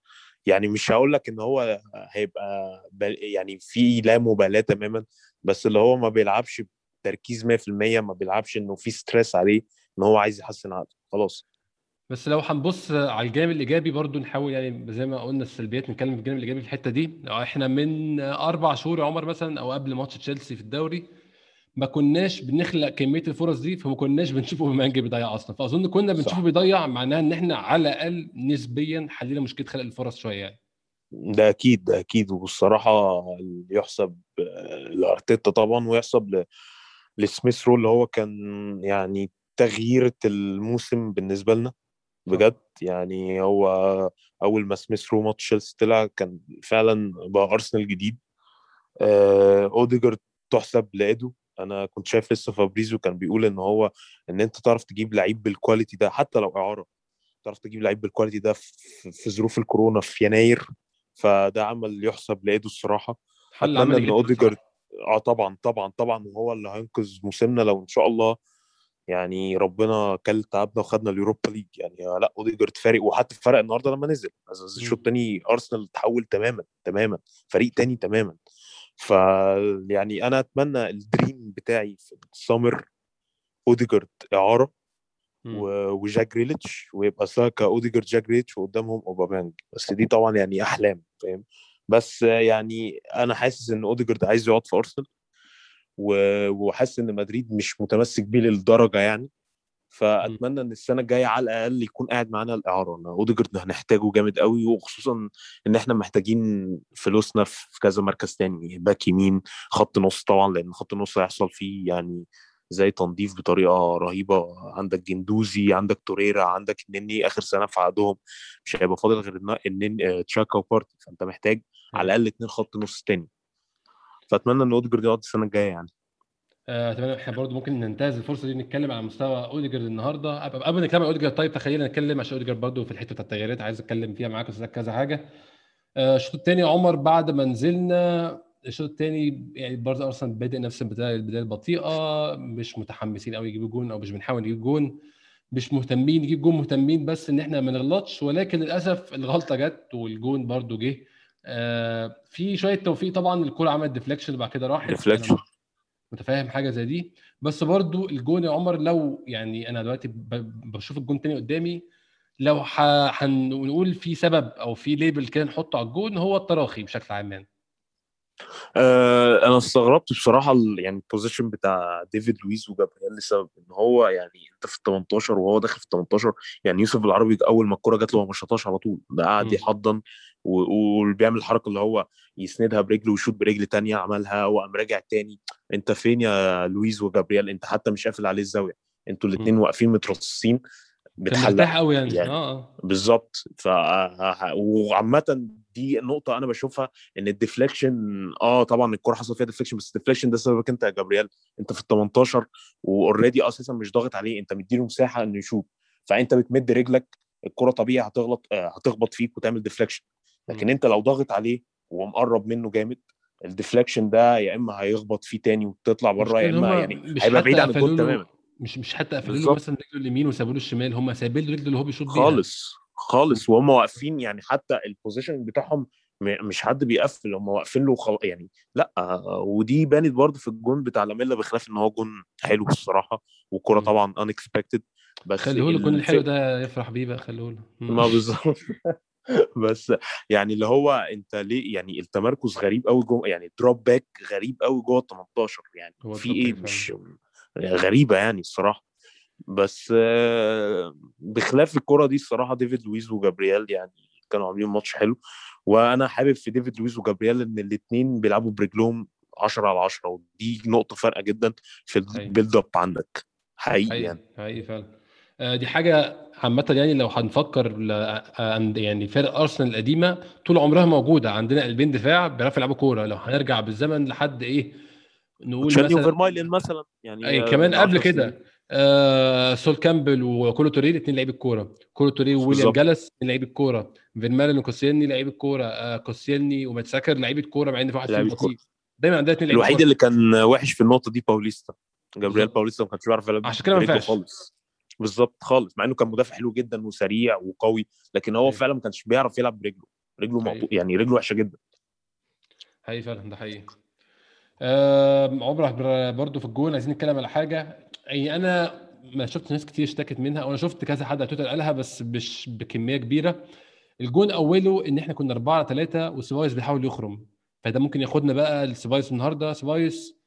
يعني مش هقول لك إن هو هيبقى بل... يعني في لا مبالاة تماما بس اللي هو ما بيلعبش بتركيز 100% ما بيلعبش إنه في ستريس عليه إن هو عايز يحسن عقده خلاص. بس لو هنبص على الجانب الإيجابي برضو نحاول يعني زي ما قلنا السلبيات نتكلم في الجانب الإيجابي في الحتة دي. إحنا من أربع شهور يا عمر مثلا أو قبل ماتش تشيلسي في الدوري ما كناش بنخلق كمية الفرص دي فما كناش بنشوف اوباميانج بيضيع أصلا. فأظن كنا بنشوفه بيضيع معناها إن إحنا على الأقل نسبيا حلينا مشكله خلق الفرص شوية يعني. ده أكيد ده أكيد. والصراحه يحسب لأرتيتا طبعا ويحسب لسميث رو اللي هو كان يعني تغيير الموسم بالنسبة لنا. بجد يعني هو أول ما سميث رو ماتش تشيلسي طلع كان فعلا بقى أرسنال جديد. آه، أوديجارد تحسب لإيدو أنا كنت شايف لسه فابريزو كان بيقول إن هو إن أنت تعرف تجيب لعيب بال quality ده حتى لو إعارة تعرف تجيب لعيب بال quality ده في, ظروف الكورونا في يناير فده عمل يحسب لإيدو الصراحة. أتمنى إن أوديجارد آه طبعا طبعا طبعا وهو اللي هينقذ موسمنا لو إن شاء الله. يعني ربنا كل تعبنا وخدنا اليوروبا ليج. يعني لا أوديجارد فارق وحتى فرق النهارده لما نزل. الشوط الثاني أرسنال تحول تماما تماما فريق تاني تماما. ف يعني أنا أتمنى ال dream بتاعي في ال summer أوديجارد إعارة وجاك جريليتش ويبقى ساكا اوديجارد جاك جريليتش وقدامهم أوباميانج. بس دي طبعا يعني أحلام فاهم؟ بس يعني أنا حاسس إن أوديجارد عايز يقعد في أرسنال وحاسس إن مدريد مش متمسك بيه للدرجة يعني. فأتمنى إن السنة الجاية على الأقل يكون قاعد معانا الإعارة. ان أوديجارد هنحتاجه جامد قوي وخصوصا إن إحنا محتاجين فلوسنا في كذا مركز تاني باك يمين خط نص طبعا لأن خط النص هيحصل فيه يعني زي تنظيف بطريقة رهيبة. عندك جندوزي عندك توريرا عندك النني آخر سنة في عقدهم. مش هيبقى فاضل غير النني تشاكا وبارتي فأنت محتاج على الأقل اثنين خط نص تاني. فأتمنى إن أوديجارد يقعد السنة الجاية يعني. آه، اتمنى إحنا برضو ممكن ننتهز الفرصة دي نتكلم على مستوى أوديجارد النهارده. قبل ما نتكلم على أوديجارد طيب تخيل نتكلم عشان أوديجارد برضو في الحتة بتاع التغييرات عايز أتكلم فيها معاك كذا حاجة. آه، الشوط الثاني عمر بعد ما نزلنا الشوط الثاني يعني برضه أرسنال بادئ نفس البداية البداية البطيئه مش متحمسين قوي يجيبوا جون أو مش بنحاول نجيب جون مش مهتمين نجيب جون مهتمين بس إن إحنا ما نغلطش. ولكن للأسف الغلطة جت والجون برضو جه. آه في شوية توفيق طبعا الكوره عملت deflection وبعد كده راحت. deflection متفاهم حاجة زي دي. بس برضو الجون يا عمر لو يعني أنا دلوقتي بشوف الجون تاني قدامي لو هنقول في سبب أو في label كده نحطه على الجون هو التراخي بشكل عام يعني. آه أنا استغربت بصراحة يعني ال position بتاع ديفيد لويس وجابرييل لسبب إن هو يعني أنت في ال 18 وهو داخل في ال 18 يعني يوسف العربي أول ما الكوره جات له ما شاطهاش على طول ده قاعد يحضن وبيعمل الحركة اللي هو يسندها برجله ويشوط برجل تانية عملها وقام راجع تاني. أنت فين يا لويس وجابرييل أنت حتى مش قافل عليه الزاوية. أنتوا الاثنين واقفين مترصصين بتحلق. قوي يعني, يعني آه, آه. بالظبط. ف وعامة دي نقطة أنا بشوفها إن ال deflection آه طبعا الكوره حصل فيها deflection بس ال deflection ده سببك أنت يا جابرييل أنت في ال 18 و already أساسا مش ضاغط عليه. أنت مديله مساحة إنه يشوط. فأنت بتمد رجلك الكوره طبيعي هتغلط آه هتخبط فيك وتعمل deflection. لكن انت لو ضاغط عليه ومقرب منه جامد ال deflection ده يا إما هيخبط فيه تاني وتطلع بره يا إما يعني هيبقى بعيد عن الجول تماما. مش مش حتى قفلوا مثلا رجله اليمين وسابوا له الشمال هم سايبين له رجله اللي هو بيشوط بيها. خالص خالص. وهم واقفين يعني حتى ال position بتاعهم مش حد بيقفل هم واقفين له خل... يعني لأ ودي بانت برضه في الجون بتاع لاميلا بخلاف إن هو جون حلو الصراحة والكرة طبعا unexpected بس خليه له الجون الحلو ده يفرح بيه بقى خليه له. ما بالظبط. بس يعني اللي هو أنت ليه يعني التمركز غريب قوي جوه يعني drop back غريب قوي جوه ال 18 يعني في إيه مش غريبة يعني الصراحة. بس بخلاف الكرة دي الصراحة ديفيد لويز وجابرييل يعني كانوا عاملين ماتش حلو. وأنا حابب في ديفيد لويز وجابرييل إن الاثنين بيلعبوا برجلهم 10 على 10 ودي نقطة فارقة جدا في ال build up عندك. حقيقي يعني. حقيقي فعلا. دي حاجة عامة يعني لو هنفكر يعني فرق أرسنال القديمة طول عمرها موجودة عندنا قلبين دفاع بيعرفوا يلعبوا كورة. لو هنرجع بالزمن لحد إيه نقول مثلا أوفر مالين مثلا يعني أي كمان قبل كده آه سول كامبل وكولو توري الاثنين لعيبه الكورة. كولو توري وويليام جالاس لعيبه الكورة. فيرمالين وكوسيلني لعيبه الكورة. آه كوسيلني وميرتساكر لعيبه الكورة مع إن في واحد فيهم دايما عندنا اثنين الوحيد اللي كان وحش في النقطة دي باوليستا. جابرييل باوليستا ما كانش بيعرف يلعب عشان كده ما ينفعش. خالص. بالظبط خالص مع إنه كان مدافع حلو جدا وسريع وقوي لكن هو فعلا ما كانش بيعرف يلعب برجله. رجله مقطوع يعني رجله وحشة جدا. حقيقي فعلا ده حقيقي. آه عمر برضو في الجون عايزين نتكلم على حاجة. يعني أنا ما شفت ناس كتير اشتكت منها وأنا شفت كذا حد على تويتر قالها بس مش بكمية كبيرة. الجون أوله إن إحنا كنا 4 على 3 وسيبايوس بيحاول يخرم. فده ممكن ياخدنا بقى لسيبايوس النهارده. سيبايوس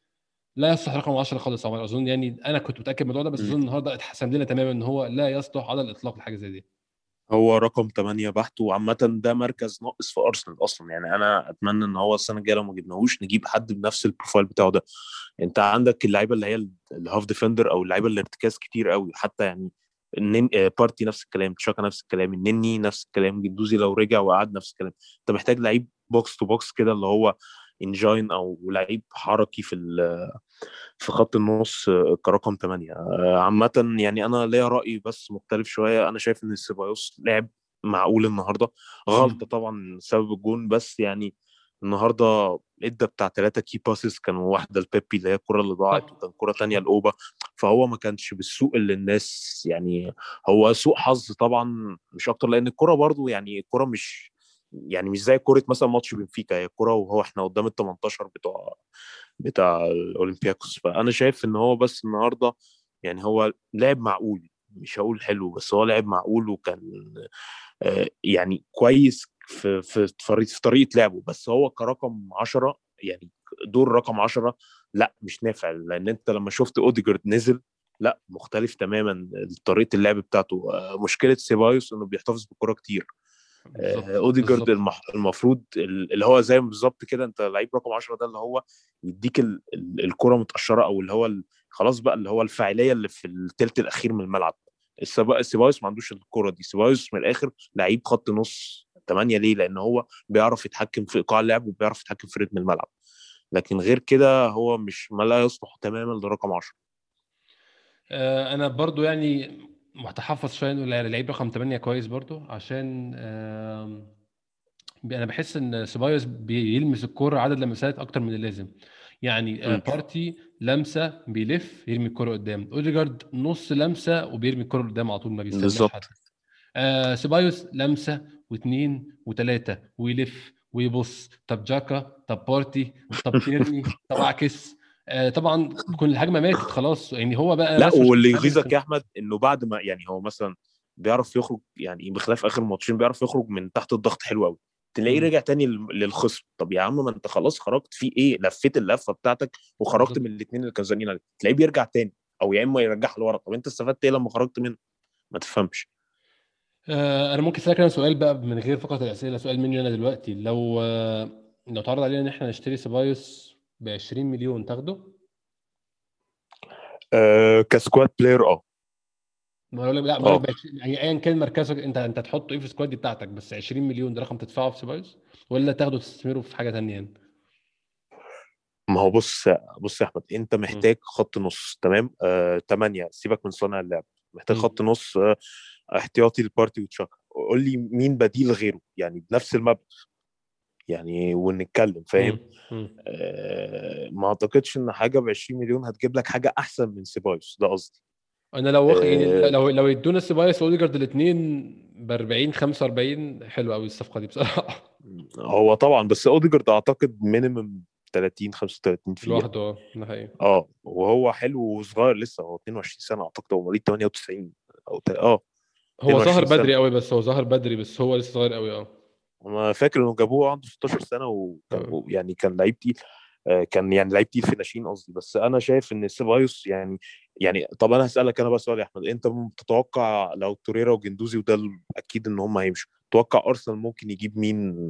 لا يصلح رقم 10 خالص عمر. أظن يعني أنا كنت متأكد من الموضوع ده بس أظن النهارده اتحسم لنا تماما إن هو لا يصلح على الإطلاق لحاجة زي دي. هو رقم 8 بحت وعامة ده مركز ناقص في أرسنال أصلا. يعني أنا أتمنى إن هو السنة الجاية لو ما جبناهوش نجيب حد بنفس ال profile بتاعه ده. أنت عندك اللعيبة اللي هي ال half defender أو اللعيبة اللي ارتكاز كتير قوي. حتى يعني النين آه، بارتي نفس الكلام تشاكا نفس الكلام النني نفس الكلام جندوزي لو رجع وقعد نفس الكلام. أنت محتاج لعيب box to box كده اللي هو engine أو لعيب حركي في في خط النص آه، كرقم 8 آه، عامة يعني أنا ليا رأي بس مختلف شوية. أنا شايف إن سيبايوس لعب معقول النهارده. غلطة طبعا سبب الجون بس يعني النهارده ادى بتاع ثلاثة key passes كانوا واحدة لبيبي اللي هي الكرة اللي ضاعت وكان كرة ثانية لأوبا. فهو ما كانش بالسوء اللي الناس يعني هو سوء حظ طبعا مش أكتر لأن الكرة برضو يعني الكرة مش يعني مش زي كرة مثلا ماتش بنفيكا هي الكره وهو إحنا قدام ال 18 بتوع بتاع الأولمبياكوس. فأنا شايف إن هو بس النهارده يعني هو لعب معقول مش هقول حلو بس هو لعب معقول وكان آه، يعني كويس في في في طريقة لعبه. بس هو كرقم 10 يعني دور رقم 10 لا مش نافع. لأن أنت لما شفت أوديجارد نزل لا مختلف تماما طريقة اللعب بتاعته. آه، مشكلة سيبايوس إنه بيحتفظ بالكره كتير. أوديجارد المفروض اللي هو زي بالظبط كده أنت لعيب رقم 10 ده اللي هو يديك الكرة متقشرة أو اللي هو خلاص بقى اللي هو الفاعلية اللي في الثلث الأخير من الملعب. سيبايوس ما عندوش الكرة دي. سيبايوس من الآخر لعيب خط نص 8 ليه؟ لأن هو بيعرف يتحكم في إيقاع اللعب وبيعرف يتحكم في رتم الملعب. لكن غير كده هو مش ما لا يصلح تماما لرقم 10 آه، أنا برضو يعني متحفظ شوية إنه لعيب رقم 8 كويس برضو عشان أنا بحس إن سيبايوس بيلمس الكورة عدد لمسات أكتر من اللازم. يعني آه، بارتي لمسة بيلف يرمي الكورة قدام. أوديجارد نص لمسة وبيرمي الكورة قدام على طول ما بيستناش بالظبط. آه سيبايوس لمسة واثنين وثلاثه ويلف ويبص. طب جاكا؟ طب بارتي؟ طب تيرني؟ طب اعكس آه طبعا تكون الهجمة ماتت خلاص. يعني هو بقى لا واللي يغيظك يا أحمد إنه بعد ما يعني هو مثلا بيعرف يخرج يعني بخلاف آخر ماتشين بيعرف يخرج من تحت الضغط حلو قوي تلاقيه رجع تاني للخصم. طب يا عم ما أنت خلاص خرجت في إيه؟ لفيت اللفة بتاعتك وخرجت من الاثنين اللي كانوا عليك. تلاقيه بيرجع تاني. أو يا إما يرجعها لورا. طب أنت استفدت إيه لما خرجت منه؟ ما تفهمش. آه أنا ممكن أسألك أنا سؤال بقى من غير فقط الأسئلة سؤال مني أنا دلوقتي. لو آه لو اتعرض علينا إن إحنا نشتري سيبايوس ب 20 مليون تاخده؟ آه ك squad player آه. ما أقول لك لا ما يعني ايا كان مركزك أنت أنت تحطه إيه في ال squad دي بتاعتك؟ بس 20 مليون ده رقم تدفعه في سيبايوس ولا تاخده تستثمره في حاجة ثانية يعني؟ ما هو بص بص يا أحمد أنت محتاج خط نص تمام؟ آه 8 سيبك من صانع اللعب. محتاج خط نص آه احتياطي لبارتي وتشاكا. قول لي مين بديل غيره يعني بنفس المبلغ. يعني ونتكلم فاهم؟ آه ما أعتقدش إن حاجة ب 20 مليون هتجيب لك حاجة أحسن من سيبايوس ده قصدي. أنا لو واخد يعني. لو لو يدونا سيبايوس وأوديجارد الاثنين ب 40 45 حلو قوي الصفقة دي بصراحة. هو طبعا بس أوديجارد أعتقد minimum 30 35 في لوحده آه ده حقيقي. آه وهو حلو وصغير لسه هو 22 سنة أعتقد هو مواليد 98 أو آه هو ظهر بدري قوي بس هو ظهر بدري بس هو لسه صغير قوي آه. أنا فاكر إنه جابوه عنده 16 سنة وكان آه. كان لعيب تقيل آه، كان يعني لعيب تقيل في ناشئين قصدي بس أنا شايف إن سيبايوس يعني يعني طب أنا هسألك أنا بقى سؤال يا أحمد أنت تتوقع لو توريرا وجندوزي وده أكيد إن هم هيمشوا تتوقع أرسنال ممكن يجيب مين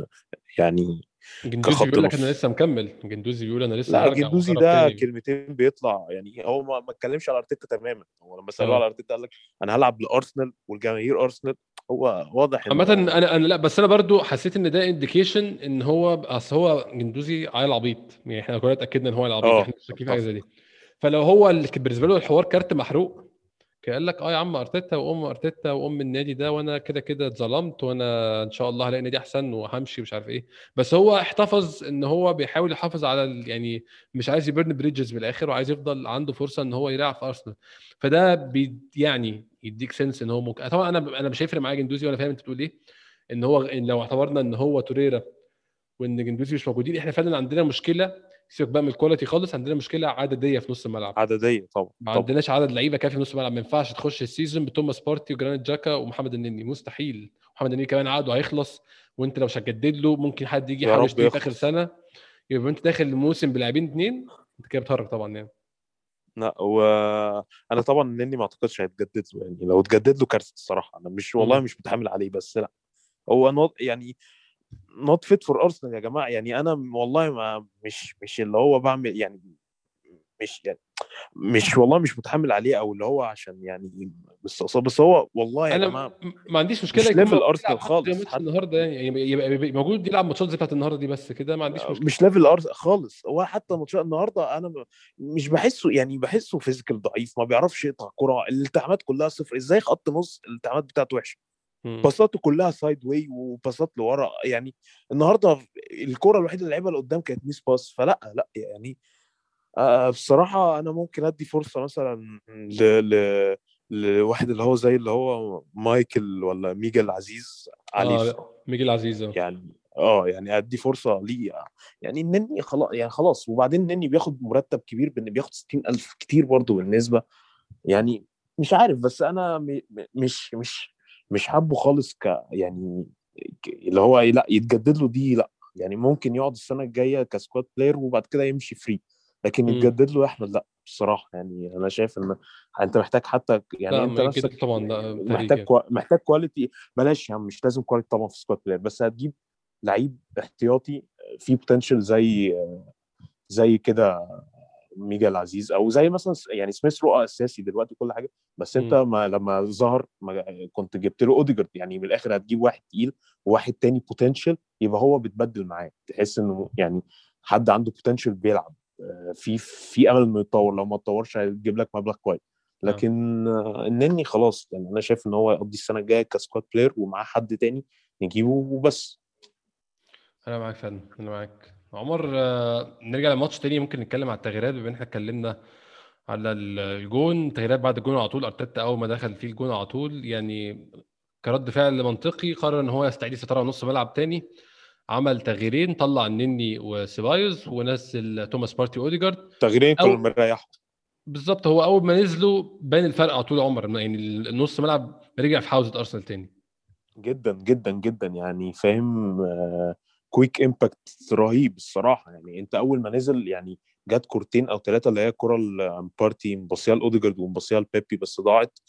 يعني جندوزي بيقول لك أنا لسه مكمل. جندوزي بيقول أنا لسه لا جندوزي ده كلمتين بيطلع. يعني هو ما اتكلمش على أرتيتا تماما. هو لما سألوه آه. على أرتيتا قال لك أنا هلعب لأرسنال والجماهير أرسنال. هو واضح عامة أنا أنا لا بس أنا برضو حسيت إن ده indication إن هو أصل هو جندوزي عيل عبيط. يعني إحنا كلنا اتأكدنا إن هو العبيط آه. إحنا في حاجة زي دي. فلو هو بالنسبة له الحوار كارت محروق قال لك آه يا عم أرتيتا وأم أرتيتا وأم النادي ده وأنا كده كده اتظلمت وأنا إن شاء الله هلاقي نادي أحسن وهمشي مش عارف إيه. بس هو احتفظ إن هو بيحاول يحافظ على يعني مش عايز ي burn bridges بالاخر وعايز يفضل عنده فرصة إن هو يلعب في أرسنال. فده بي يعني يديك sense إن هو ممكن طبعا أنا أنا مش هيفرق معايا جندوزي ولا فاهم أنت بتقول إيه. إن هو إن لو اعتبرنا إن هو توريرا وإن جندوزي مش موجودين إحنا فعلا عندنا مشكلة سيبك بقى من ال quality خالص عندنا مشكلة عددية في نص الملعب. عددية طبعا ما عندناش عدد لعيبة كافي في نص الملعب ما ينفعش تخش ال season بتوماس بارتي وجرانيت جاكا ومحمد النني. مستحيل. محمد النني كمان عقده هيخلص وانت لو مش هتجدد له ممكن حد يجي يحاول يشتري في آخر سنة. يبقى انت داخل الموسم بلاعبين اثنين انت كده بتهرج طبعا يعني. لا وأنا طبعا نني ما أعتقدش هيتجدد له يعني لو اتجدد له كارثة الصراحة. أنا مش والله مش متحمل عليه بس لا. هو يعني not fit for ارسنال يا جماعة. يعني أنا والله ما مش مش اللي هو بعمل يعني مش يعني مش والله مش متحمل عليه أو اللي هو عشان يعني بس بس هو والله يا جماعة ما عنديش مشكلة مش level ارسنال خالص. حتى النهارده يعني يبقى موجود يلعب ماتشات زي بتاعت النهارده دي بس كده ما عنديش مشكلة. مش level ارسنال خالص. هو حتى ماتشات النهارده أنا مش بحسه يعني بحسه physical ضعيف ما بيعرفش يقطع كرة الالتحامات كلها صفر. إزاي خط نص الالتحامات بتاعته وحشة؟ مم. باساته كلها side way وباسات لورا يعني النهارده الكرة الوحيدة اللي لعبها لقدام كانت miss pass فلأ لأ يعني آه بصراحة أنا ممكن أدي فرصة مثلا ل... ل... لواحد اللي هو زي اللي هو مايكل ولا ميجل عزيز عليه الصراحة آه ميجيل عزيز يعني آه يعني أدي فرصة ليه يعني النني خلاص يعني خلاص وبعدين النني بياخد مرتب كبير بإن بياخد 60000 كتير برضه بالنسبة يعني مش عارف بس أنا مش مش مش حابه خالص ك يعني اللي هو لا يتجدد له دي لا. يعني ممكن يقعد السنة الجاية ك squad player وبعد كده يمشي free لكن. يتجدد له يا احمد لا بصراحة. يعني أنا شايف إن أنت محتاج حتى يعني أنت نفسك طبعا لا تهريج محتاج يعني qua... محتاج quality بلاش يا عم مش لازم quality طبعا في squad player بس هتجيب لعيب احتياطي فيه potential زي زي كده ميجيل عزيز أو زي مثلا يعني سميث رو أساسي دلوقتي كل حاجة. بس أنت. ما لما ظهر ما كنت جبت له اوديجارد يعني من الآخر هتجيب واحد تقيل وواحد تاني potential يبقى هو بتبدل معاه. تحس إنه يعني حد عنده potential بيلعب. آه، في في أمل إنه يتطور. لو ما اتطورش هيجيب لك مبلغ كويس. آه. لكن آه، النني خلاص يعني أنا شايف إن هو يقضي السنة الجاية ك squad player ومعاه حد تاني نجيبه وبس. أنا معاك فعلا أنا معاك. عمر آه، نرجع لماتش تاني. ممكن نتكلم على التغييرات بما ان إحنا اتكلمنا على ال- الجون. تغييرات بعد الجون على طول. أرتيتا أول ما دخل فيه الجون على طول يعني كرد فعل منطقي. قرر إن هو يستعيد السيطره على نص ملعب تاني. عمل تغييرين طلع النني وسيبايوس ونزل توماس بارتي أوديجارد. تغييرين كانوا مريحوا بالظبط هو أول ما نزلوا بان الفرق على طول عمر. يعني النص ملعب رجع في حوزة أرسنال تاني. جدا جدا جدا. يعني فاهم quick impact رهيب الصراحة. يعني أنت أول ما نزل يعني جت كورتين أو ثلاثة اللي هي الكره البارتي مبصيها لاوديجارد ومبصيها لبيبي بس ضاعت.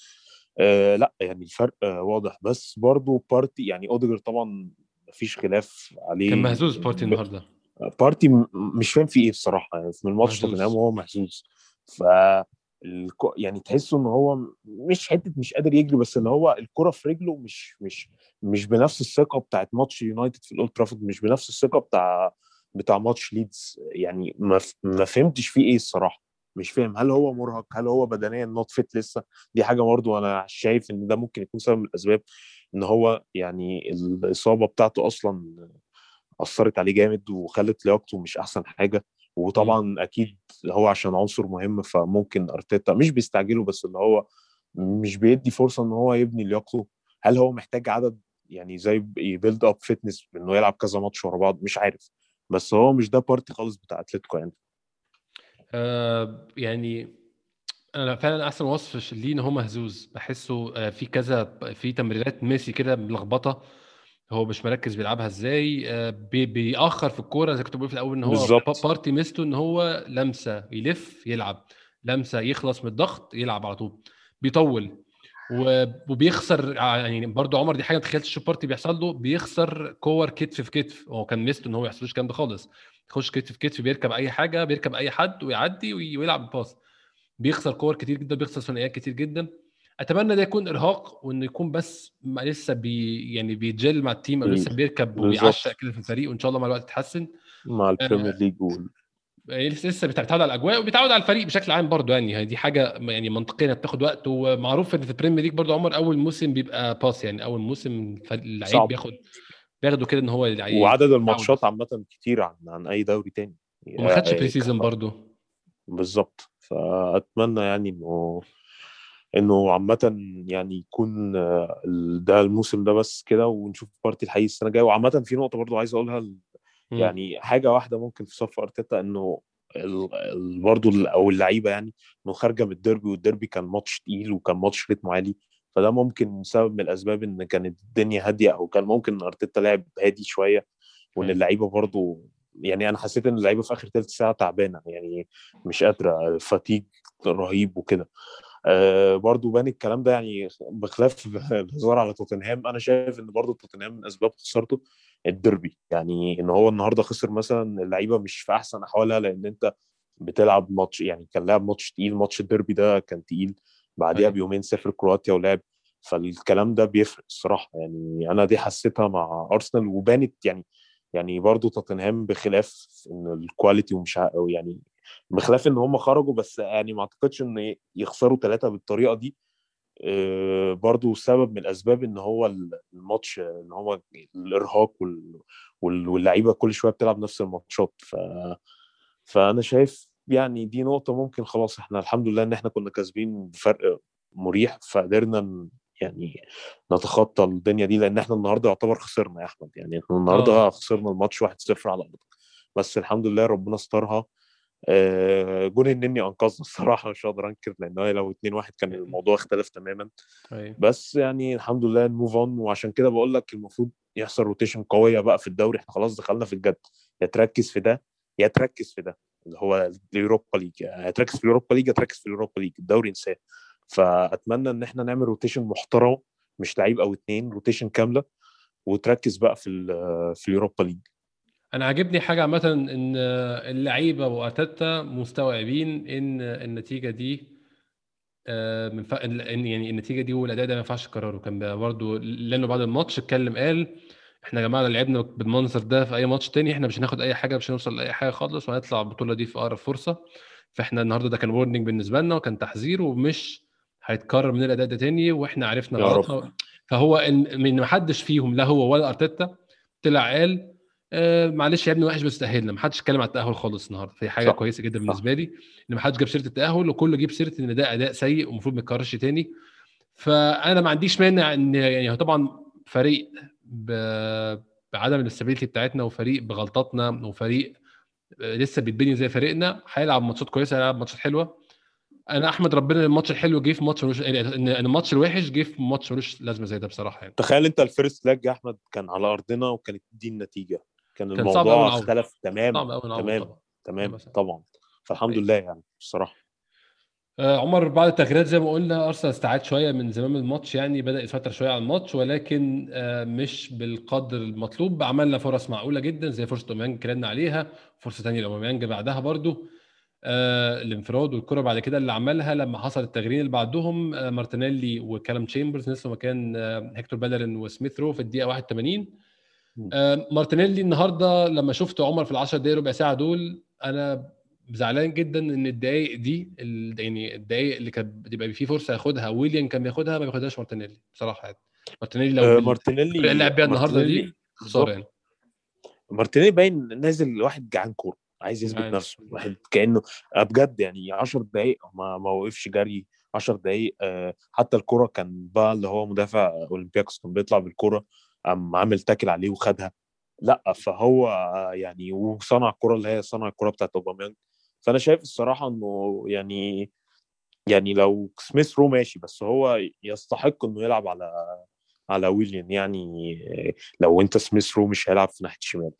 آه لا يعني الفرق آه واضح. بس برضو بارتي يعني أوديجارد طبعا مفيش خلاف عليه. كان مهزوز بارتي النهارده. بارتي مش فاهم في إيه بصراحة. يعني من الماتش. توتنهام وهو مهزوز. ف الكو- يعني تحسه إن هو مش حتة مش قادر يجري بس اللي هو الكرة في رجله مش مش مش بنفس الثقة بتاعت ماتش يونايتد في الأولد ترافورد مش بنفس الثقة بتاع بتاع ماتش ليدز. يعني ما ف- ما فهمتش فيه إيه الصراحة. مش فاهم هل هو مرهق هل هو بدنيا not fit لسه. دي حاجة برضو أنا شايف إن ده ممكن يكون سبب من الأسباب إن هو يعني الإصابة بتاعته أصلا أثرت عليه جامد وخلت لياقته مش أحسن حاجة. وطبعا أكيد هو عشان عنصر مهم فممكن أرتيتا مش بيستعجله بس اللي هو مش بيدي فرصة إن هو يبني لياقته. هل هو محتاج عدد يعني زي ي build up fitness إنه يلعب كذا ماتش ورا بعض؟ مش عارف. بس هو مش ده بارتي خالص بتاع أتلتيكو يعني. آه يعني أنا فعلا أحسن وصف ليه إن هو مهزوز. بحسه آه في كذا في تمريرات messy كده ملخبطة. هو مش مركز بيلعبها إزاي آه بي بيأخر في الكورة زي كنت بقول في الأول إن هو بالظبط. با- بارتي ميزته إن هو لمسة يلف يلعب. لمسة يخلص من الضغط يلعب على طول. بيطول. وبيخسر ع- يعني برضو عمر دي حاجة ما تخيلتش بارتي بيحصل له بيخسر كور كتف في كتف. هو كان ميزته إن هو ما يحصلوش الكلام ده خالص. يخش كتف في كتف بيركب أي حاجة بيركب أي حد ويعدي وي- ويلعب ال pass بيخسر كور كتير جدا بيخسر ثنائيات كتير جدا. أتمنى ده يكون إرهاق وإنه يكون بس ما لسه بي يعني بيتجل مع ال team أو لسه بيركب. وبيعشق كده في الفريق وإن شاء الله مع الوقت يتحسن. مع البريمير ليج يعني لسه لسه بيتعود على الأجواء وبيتعود على الفريق بشكل عام برضه يعني. هي دي حاجة يعني منطقية بتاخد وقت ومعروف إن في ال Premier League برضه عمر أول موسم بيبقى pass يعني. أول موسم اللعيب. بياخد بياخده كده إن هو يعني وعدد. الماتشات عامة كتير عن عن أي دوري تاني. وما خدش يعني pre season ك- برضه. بالظبط. فأتمنى يعني إنه إنه عامة يعني يكون آه، ده الموسم ده بس كده ونشوف بارتي الحقيقي السنة الجاية وعامة في نقطة برضو عايز أقولها. يعني حاجة واحدة ممكن في صف أرتيتا إنه ال- أو اللعيبة يعني إنه خارجة من الديربي والديربي كان ماتش تقيل وكان ماتش ريتمه عالي فده ممكن سبب من الأسباب إن كانت الدنيا هادية أو كان ممكن أرتيتا لعب هادي شوية وإن أيوة. اللعيبة برضو يعني أنا حسيت إن اللعيبة في آخر ثلث ساعة تعبانة يعني مش قادرة فاتيج رهيب وكده برضو بان الكلام ده يعني بخلاف الهزار على توتنهام أنا شايف إن برضو توتنهام من أسباب خسارته الديربي. يعني إن هو النهارده خسر مثلا اللعيبة مش في أحسن أحوالها لأن أنت بتلعب ماتش يعني كان لعب ماتش تقيل ماتش الديربي ده كان تقيل بعديها بيومين سافر كرواتيا ولعب. فالكلام ده بيفرق الصراحة. يعني أنا دي حسيتها مع أرسنال وبانت يعني يعني برضو توتنهام بخلاف إن ال quality ومش يعني بخلاف إن هم خرجوا بس يعني ما أعتقدش إن يخسروا ثلاثة بالطريقة دي. آه، برضو سبب من الأسباب إن هو الماتش إن هو الإرهاق واللعيبة كل شوية بتلعب نفس الماتشات. ف فأنا شايف يعني دي نقطة ممكن خلاص إحنا الحمد لله إن إحنا كنا كاسبين بفرق مريح فقدرنا يعني نتخطى الدنيا دي لأن إحنا النهارده يعتبر خسرنا يا أحمد. يعني إحنا النهارده أوه. خسرنا الماتش 1-0 على أرضك. بس الحمد لله ربنا استرها آه جون النني أنقذنا الصراحة مش هقدر أنكر لأن لو 2 1 كان الموضوع اختلف تماما. أيه. بس يعني الحمد لله ن move on وعشان كده بقول لك المفروض يحصل rotation قوية بقى في الدوري. إحنا خلاص دخلنا في الجد. يا تركز في ده يا تركز في ده. اللي هو ال Europa League. يا تركز في ال Europa League يا تركز في ال Europa League. الدوري انساه. فأتمنى إن إحنا نعمل rotation محترم مش لعيب أو اتنين rotation كاملة وتركز بقى في في اليوروبا ليج. أنا عاجبني حاجة عامة إن اللعيبة وأرتيتا مستوعبين إن النتيجة دي آه، من ف... يعني النتيجة دي والأداء ده ما ينفعش يكرره. كان برضه لأنه بعد الماتش اتكلم قال إحنا يا جماعة لو لعبنا بالمنظر ده في أي ماتش تاني إحنا مش هناخد أي حاجة مش هنوصل لأي حاجة خالص وهنطلع البطولة دي في أقرب فرصة. فإحنا النهارده ده كان warning بالنسبة لنا وكان تحذير ومش هيتكرر من الأداء ده تاني وإحنا عرفنا غلطنا فهو إن ما حدش فيهم لا هو ولا أرتيتا طلع قال آه معلش يا ابني وحش بس تأهلنا. ما حدش اتكلم على التأهل خالص النهارده. فهي حاجة صح. كويسة جدا بالنسبة لي إن ما حدش جاب سيرة التأهل وكله جيب سيرة إن ده أداء سيء ومفروض ما يتكررش تاني. فأنا ما عنديش مانع إن يعني طبعا فريق ب... بعدم ال stability بتاعتنا وفريق بغلطاتنا وفريق آه، لسه بيتبني زي فريقنا هيلعب ماتشات كويسة هيلعب ماتشات حلوة. أنا أحمد ربنا الماتش الحلو جه في ماتش ملوش إن الماتش الوحش جه في ماتش ملوش لازمة زي ده بصراحة يعني. تخيل أنت ال first leg يا أحمد كان على أرضنا وكانت دي النتيجة. كان, كان الموضوع اختلف تماما تمام تمام طبعا. فالحمد لله يعني بصراحة. آه عمر بعد التغييرات زي ما قلنا أرسنال استعاد شوية من زمام الماتش يعني بدأ يسيطر شوية على الماتش ولكن آه مش بالقدر المطلوب. عملنا فرص معقولة جدا زي فرصة أوباميانج اتكلمنا عليها. فرصة ثانية لأوباميانج بعدها برضو. آه الانفراد والكرة بعد كده اللي عملها لما حصل التغييرين اللي بعدهم آه مارتينيلي وكالم تشامبرز نزلوا مكان آه هيكتور بيلرين وسميث رو في الدقيقة 81 آه مارتينيلي النهارده لما شفت عمر في ال 10 دقائق ربع ساعة دول أنا زعلان جدا إن الدقائق دي يعني الدقائق اللي كانت بتبقى فيه فرصة ياخدها ويليان كان بياخدها ما بياخدهاش مارتينيلي بصراحة يعني. مارتينيلي لو آه مارتينيلي لعب بيها النهارده دي خسارة يعني. مارتينيلي باين نازل واحد جعان كورة عايز يثبت يعني. نفسه واحد كأنه آه، بجد يعني 10 دقائق ما ما وقفش جري 10 دقائق آه، حتى الكره كان بقى اللي هو مدافع أولمبياكوس كان بيطلع بالكره قام عامل tackle عليه وخدها. لا فهو يعني وصنع الكرة اللي هي صنع الكرة بتاعت أوباميانج. فأنا شايف الصراحة إنه يعني يعني لو سميث رو ماشي بس هو يستحق إنه يلعب على على ويليام يعني لو أنت سميث رو مش هيلعب في ناحية الشمال.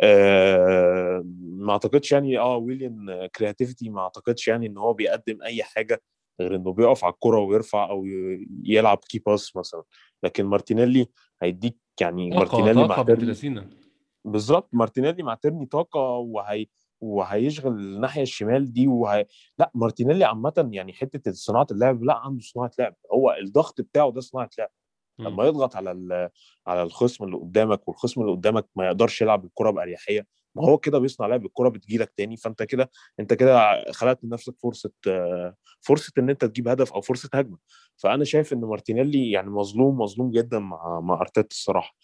آه ما أعتقدش يعني آه ويليام creativity ما أعتقدش يعني إن هو بيقدم أي حاجة غير إنه بيقف على الكرة ويرفع أو يلعب key pass مثلا. لكن مارتينيلي هيديك يعني مارتينيلي مع بالظبط مارتينيلي مع طاقة وهي وهيشغل الناحية الشمال دي وهي... لا مارتينيلي عامة يعني حتة صناعة اللعب لا عنده صناعة لعب. هو الضغط بتاعه ده صناعة لعب. لما يضغط على على الخصم اللي قدامك والخصم اللي قدامك ما يقدرش يلعب الكرة بأريحية ما هو كده بيصنع لعب الكرة بتجيلك تاني فأنت كده أنت كده خلقت لنفسك فرصة فرصة إن أنت تجيب هدف أو فرصة هجمة. فأنا شايف إن مارتينيلي يعني مظلوم مظلوم جدا مع مع أرتيتا الصراحة.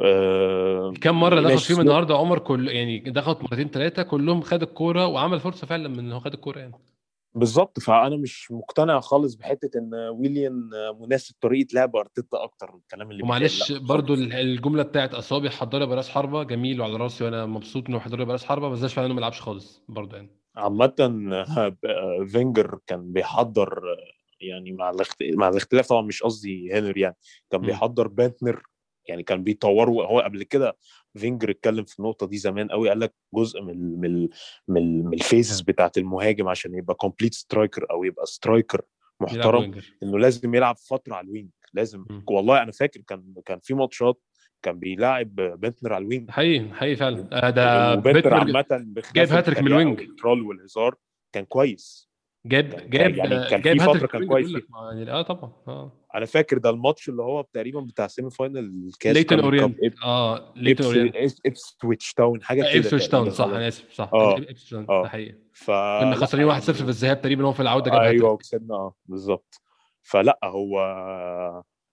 أه كم مرة دخل فيهم النهارده عمر كل يعني دخلت مرتين ثلاثة كلهم خد الكورة وعمل فرصة فعلا من ان هو خد الكورة يعني. بالظبط فأنا مش مقتنع خالص بحتة إن ويليام مناسب طريقة لعب أرتيتا أكتر الكلام اللي ومعلش برضو الجملة بتاعت اصابي حضري براس حربة جميل وعلى رأسي وأنا مبسوط إنه حضري براس حربة بس ده فعلا انه ما يلعبش خالص برضو يعني. عامه فينجر كان بيحضر يعني مع مع الاختلاف طبعا مش قصدي هنري يعني كان بيحضر بنتنر يعني كان بيطوروا هو قبل كده فينجر اتكلم في النقطة دي زمان قوي قال لك جزء من من من, من ال phases بتاعت المهاجم عشان يبقى complete striker أو يبقى striker محترم إنه لازم يلعب فترة على ال wing لازم م. والله أنا فاكر كان كان في ماتشات كان بيلاعب بنتنر على ال wing حقيقي حقيقي فعلا. آه، ده بنتنر عامة جايب هاتريك من ال wing ال troll والهزار كان كويس. جاب جاب يعني كان في فترة كان كويس يعني آه طبعا آه. أنا فاكر ده الماتش اللي هو تقريبا بتاع semi final الكاس ليتن اورينت آه ليتن اورينت ايبسويتش تاون حاجة كده ايبسويتش تاون صح أنا آسف صح. آه ايبسويتش تاون ده حقيقي. ف كنا خسرانين 1-0 في الذهاب تقريبا هو في العودة جاب أيوه وكسبنا آه بالظبط. فلا هو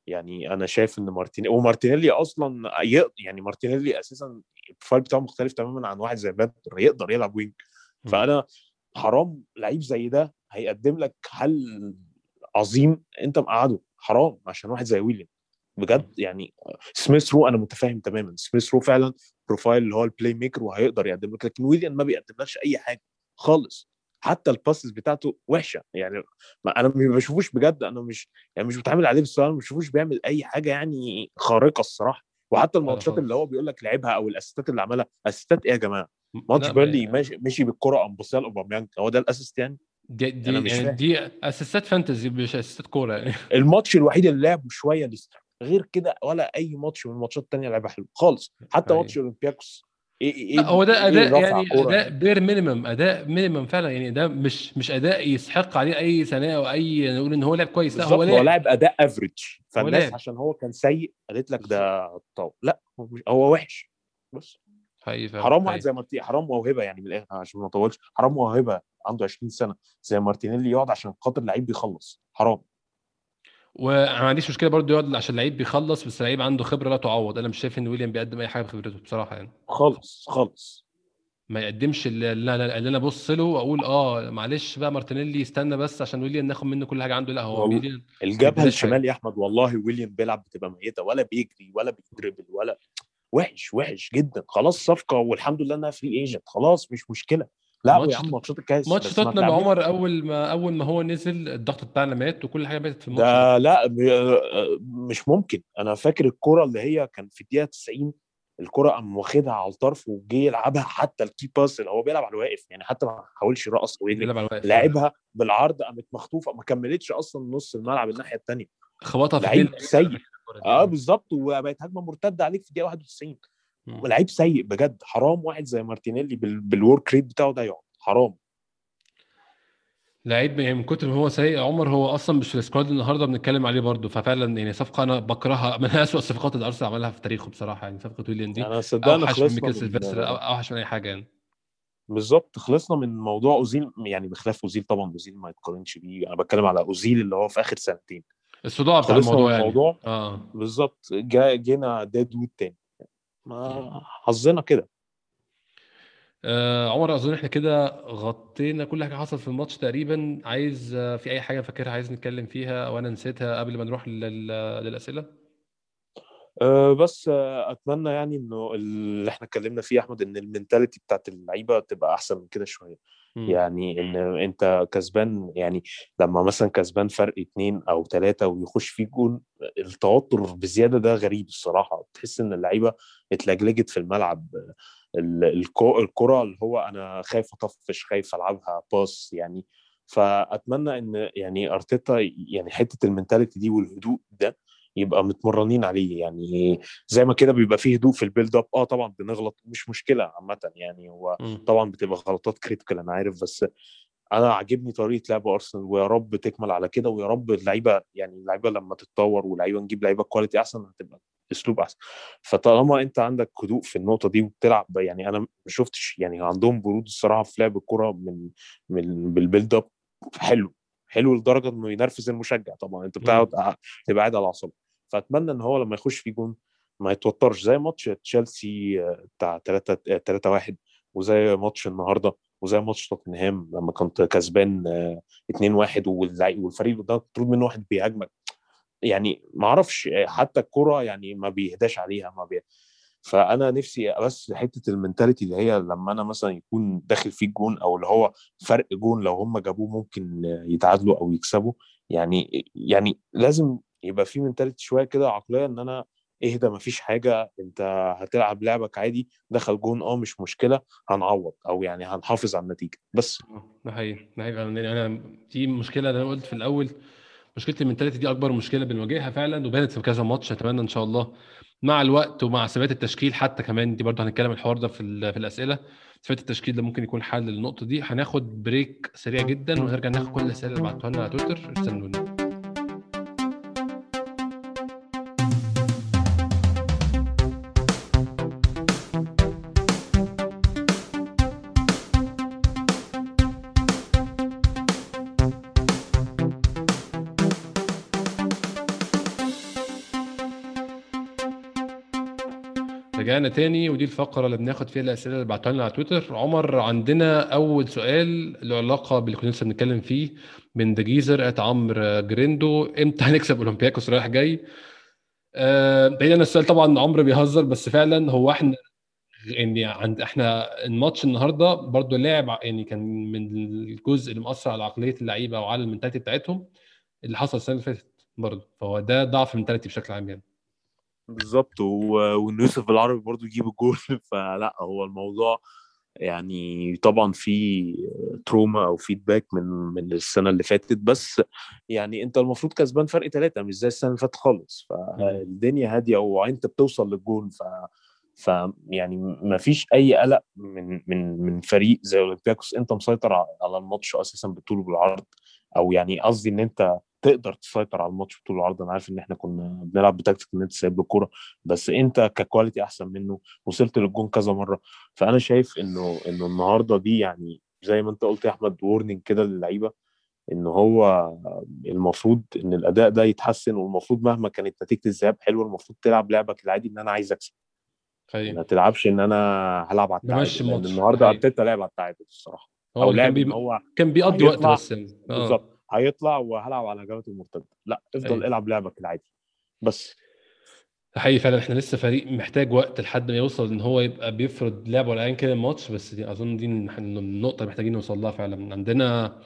يعني أنا شايف إن مارتينيلي ومارتينيلي أصلا يعني مارتينيلي أساسا ال profile بتاعه مختلف تماما عن واحد زي بنتنر يقدر يلعب wing فأنا حرام لعيب زي ده هيقدم لك حل عظيم انت مقعده. حرام عشان واحد زي ويليام. بجد يعني سميث رو أنا متفاهم تماما. سميث رو فعلا profile اللي هو ال playmaker وهيقدر يقدم لك لكن ويليام ما بيقدملكش أي حاجة خالص. حتى ال passes بتاعته وحشة. يعني ما أنا ما بشوفوش بجد أنا مش يعني مش بتحامل عليه بالسؤال ما بشوفوش بيعمل أي حاجة يعني خارقة الصراحة. وحتى الماتشات اللي هو بيقول لك لعبها أو ال assist ات اللي عملها assist ات إيه يا جماعة؟ ماتش بيرنلي ماشي مشي بالكرة قام بص لاوباميانج هو ده ال assist يعني؟ دي دي أنا مش يعني دي assist ات fantasy مش assist ات كورة يعني. الماتش الوحيد اللي لعبه شوية ليستر. غير كده ولا أي ماتش من الماتشات الثانية لعبها حلو. خالص. حتى أيوة. ماتش أولمبياكوس. إيه إيه هو ده أداء إيه يعني أداء bare minimum أداء minimum فعلا. يعني ده مش مش أداء يستحق عليه أي ثناء أو أي نقول إن هو لعب كويس. لا هو لعب هو لاعب أداء average فالناس هو عشان هو كان سيء قالت لك ده طو. لا هو وحش. بس. حقيقي حرام واحد زي مارتي حرام موهبة يعني من الآخر عشان ما اطولش حرام موهبة عنده 20 سنة زي مارتينيلي يقعد عشان خاطر لعيب بيخلص. حرام. وأنا ما عنديش مشكلة برضه يقعد عشان لعيب بيخلص بس لعيب عنده خبرة لا تعوض. أنا مش شايف إن ويليام بيقدم أي حاجة بخبرته بصراحة يعني. خالص خالص. ما يقدمش اللي, اللي أنا أبص له وأقول آه معلش بقى مارتينيلي استنى بس عشان ويليام ناخد منه كل حاجة عنده. لا هو ويليام الجبهة الشمال يا أحمد والله ويليام بيلعب بتبقى ميتة ولا بيجري ولا بيدربل ولا وحش وحش جدا. خلاص صفقة والحمد لله إنها free agent خلاص مش مشكلة. لا يا عم ماتشات الكاس ماتش توتنهام عمر أول ما أول ما هو نزل الضغط بتاعنا مات وكل حاجة ماتت في الماتش. ده لا مش ممكن. أنا فاكر الكرة اللي هي كان في الدقيقة 90 الكرة قام واخدها على الطرف وجه يلعبها حتى ال key pass اللي هو بيلعب على الواقف. يعني حتى ما حاولش يرقص أو يجري. لعبها بالعرض قامت مخطوفة. ما كملتش أصلا نص الملعب الناحية الثانية خبطها في لعيب سيء. آه بالظبط. وبقت هجمة مرتدة عليك في الدقيقة 91 لعيب سيء بجد. حرام واحد زي مارتينيلي بال work rate بتاعه ده يقعد. حرام. لعيب من كتر ما هو سيء عمر هو أصلا مش في ال squad النهارده بنتكلم عليه برده ففعلا يعني صفقة أنا بكرهها. من اسوء الصفقات اللي أرسنال عملها في تاريخه بصراحة يعني صفقة ويليام دي. أنا صدقني خلصنا من سيلفستر أوحش من أي حاجة يعني. بالظبط. خلصنا من موضوع أوزيل يعني بخلاف أوزيل طبعا. أوزيل ما يتقارنش بيه. أنا بتكلم على أوزيل اللي هو في آخر سنتين. الصداع بتاع الموضوع يعني. الموضوع. آه. بالظبط. جينا ديد وود تاني. ما حظنا كده. آه عمر أظن إحنا كده غطينا كل حاجة حصلت في الماتش تقريبا. عايز آه في أي حاجة فاكرها عايز نتكلم فيها وأنا نسيتها قبل ما نروح للأسئلة؟ أه بس أتمنى يعني إنه اللي إحنا اتكلمنا فيه أحمد إن ال mentality بتاعت اللعيبة تبقى أحسن من كده شوية. يعني إن أنت كسبان يعني لما مثلا كسبان بفرق اتنين أو ثلاثة ويخش فيك جون التوتر بزيادة ده غريب الصراحة. تحس إن اللعيبة اتلجلجت في الملعب. الكرة اللي هو أنا خايف أطفش خايف ألعبها pass يعني. فأتمنى إن يعني أرتيتا يعني حتة ال mentality دي والهدوء ده يبقى متمرنين عليه يعني زي ما كده بيبقى فيه هدوء في ال build up آه طبعا بنغلط مش مشكلة عامة يعني هو طبعا بتبقى غلطات critical أنا عارف بس أنا عاجبني طريقة لعب أرسنال ويا رب تكمل على كده ويا رب اللعيبة يعني اللعيبة لما تتطور واللعيبة نجيب لعيبة quality أحسن هتبقى أسلوب أحسن. فطالما أنت عندك هدوء في النقطة دي وبتلعب يعني أنا ما شفتش يعني عندهم برود الصراحة في لعب الكرة من من بال build up حلو حلو لدرجة إنه ينرفز المشجع طبعا. أنت بتقعد تبقى قاعد على أعصابك. فأتمنى إن هو لما يخش في جون ما يتوترش. زي ماتش تشيلسي بتاع 3 3 1 وزي ماتش النهارده وزي ماتش توتنهام لما كنت كسبان 2 1 والفريق ده مطلوب منه واحد بيهاجمك. يعني ما أعرفش حتى الكرة يعني ما بيهداش عليها ما بي... فأنا نفسي بس حتة ال mentality اللي هي لما أنا مثلا يكون داخل فيه جون أو اللي هو فرق جون لو هم جابوه ممكن يتعادلوا أو يكسبوا. يعني يعني لازم يبقى في mentality شوية كده عقلية إن أنا اهدى مفيش حاجة أنت هتلعب لعبك عادي دخل جون آه مش مشكلة هنعوض أو يعني هنحافظ على النتيجة. بس. ده حقيقي ده حقيقي أنا دي مشكلة أنا قلت في الأول مشكلة ال mentality دي أكبر مشكلة بنواجهها فعلا وبانت في كذا ماتش أتمنى إن شاء الله مع الوقت ومع ثبات التشكيل حتى كمان دي برضه هنتكلم الحوار ده في في الأسئلة. ثبات التشكيل ده ممكن يكون حل للنقطة دي. هناخد بريك سريع جدا ونرجع ناخد كل الأسئلة اللي بعتوها لنا على تويتر. استنونا رجعنا تاني ودي الفقرة اللي بناخد فيها الأسئلة اللي بعتوها لنا على تويتر. عمر عندنا أول سؤال له علاقة باللي كنا لسه بنتكلم فيه من the geezer at عمرو جريندو إمتى هنكسب أولمبياكوس رايح جاي؟ آه بعيدا عن السؤال طبعا عمرو بيهزر بس فعلا هو إحنا يعني عند إحنا الماتش النهارده برضو لاعب يعني كان من الجزء اللي مأثر على عقلية اللعيبة وعلى ال mentality بتاعتهم اللي حصل السنة اللي فاتت برضه فهو ده ضعف ال mentality بشكل عام يعني. بالظبط وان يوسف العربي برضو يجيب الجول. فلأ هو الموضوع يعني طبعا في trauma أو feedback من من السنة اللي فاتت. بس يعني أنت المفروض كسبان فرق ثلاثة مش زي السنة اللي فاتت خالص. فالدنيا هادية وانت بتوصل للجول. ف ف يعني ما فيش أي قلق من من من فريق زي أولمبياكوس. أنت مسيطر على الماتش أساسا بالطول وبالعرض. أو يعني قصدي إن أنت تقدر تسيطر على الماتش طول العرض. أنا عارف إن إحنا كنا بنلعب بتكتيك إن أنت سايب الكوره بس أنت ك quality أحسن منه وصلت للجون كذا مرة. فأنا شايف إنه إنه النهارده دي يعني زي ما أنت قلت يا أحمد warning كده للعيبة إن هو المفروض إن الأداء ده يتحسن والمفروض مهما كانت نتيجة الذهاب حلوة المفروض تلعب لعبك العادي إن أنا عايز أكسب. ما تلعبش إن أنا هلعب على التعادل النهارده أرتيتا لعب على التعادل الصراحة. أو لعب بي... هو كان بيقضي وقت بس يعني. بالظبط. هيطلع وهلعب على هجمات المرتدة. لا افضل أيوة. العب لعبك العادي. بس. حقيقي فعلا. إحنا لسه فريق محتاج وقت لحد ما يوصل إن هو يبقى بيفرض لعبه ولا ايا كان الماتش بس دي أظن دي النقطة اللي محتاجين نوصل لها فعلا. عندنا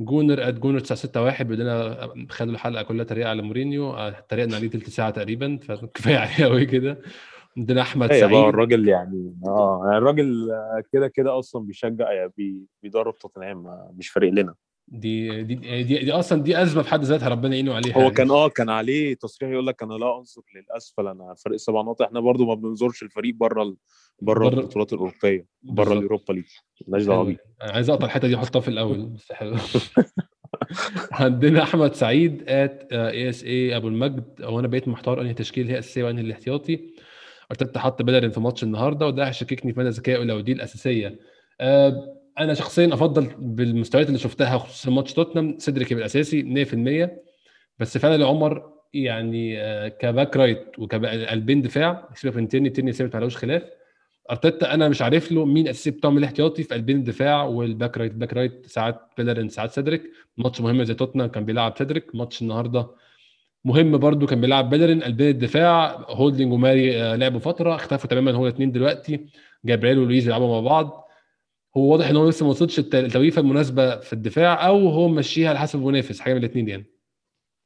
Gunner at Gunner 961 بيقول لنا خلوا الحلقة كلها تريقة على مورينيو. اتريقنا عليه ثلث ساعة تقريبا فكفاية عليه قوي كده. عندنا أحمد سعيد. الراجل يعني آه يعني الراجل كده كده أصلا بيشجع يعني بيدرب توتنهام مش فارق لنا. دي دي دي, دي أصلا دي أزمة في حد ذاتها ربنا يعينه عليها هو يعني. كان آه كان عليه تصريح يقول لك أنا لا أنظر للأسفل أنا فريق سبع نقط إحنا برضو ما بننظرش الفريق بره بره البطولات الأوروبية بره اليوروبا ليج. مالناش دعوة بيه. عايز أقطع الحتة دي احطها في الأول. بس حلو. عندنا أحمد سعيد at A S A أبو المجد. هو أنا بقيت محتار أنهي تشكيل هي الاساسيه وأنهي الاحتياطي. أرتيتا حط بيلرين في ماتش النهارده وده هيشككني في مدى ذكائه لو دي الأساسية. أه أنا شخصيا أفضل بالمستويات اللي شفتها خصوصا ماتش توتنهام. سيدريك يبقى اساسي 100% بس فعلا عمر يعني آه، ك back right وكقلبين دفاع سيبك من تيرني تيرني ثابت ما خلاف. أرتيتا أنا مش عارف له مين أساسي بتاعهم الاحتياطي في قلبين الدفاع وال back right. back right ساعات بيلرين ساعات سيدريك. ماتش مهم زي توتنهام كان بيلعب سيدريك. ماتش النهارده مهم برده كان بيلعب بيلرين قلبين الدفاع. هولدنج وماري آه، لعبوا فترة اختفوا تماما هو الاثنين دلوقتي. جابرييل ولويز يلعبوا مع بعض. هو واضح إن هو لسه ما وصلش التوليفة المناسبة في الدفاع أو هو ماشيها على حسب المنافس حاجة من الاثنين يعني.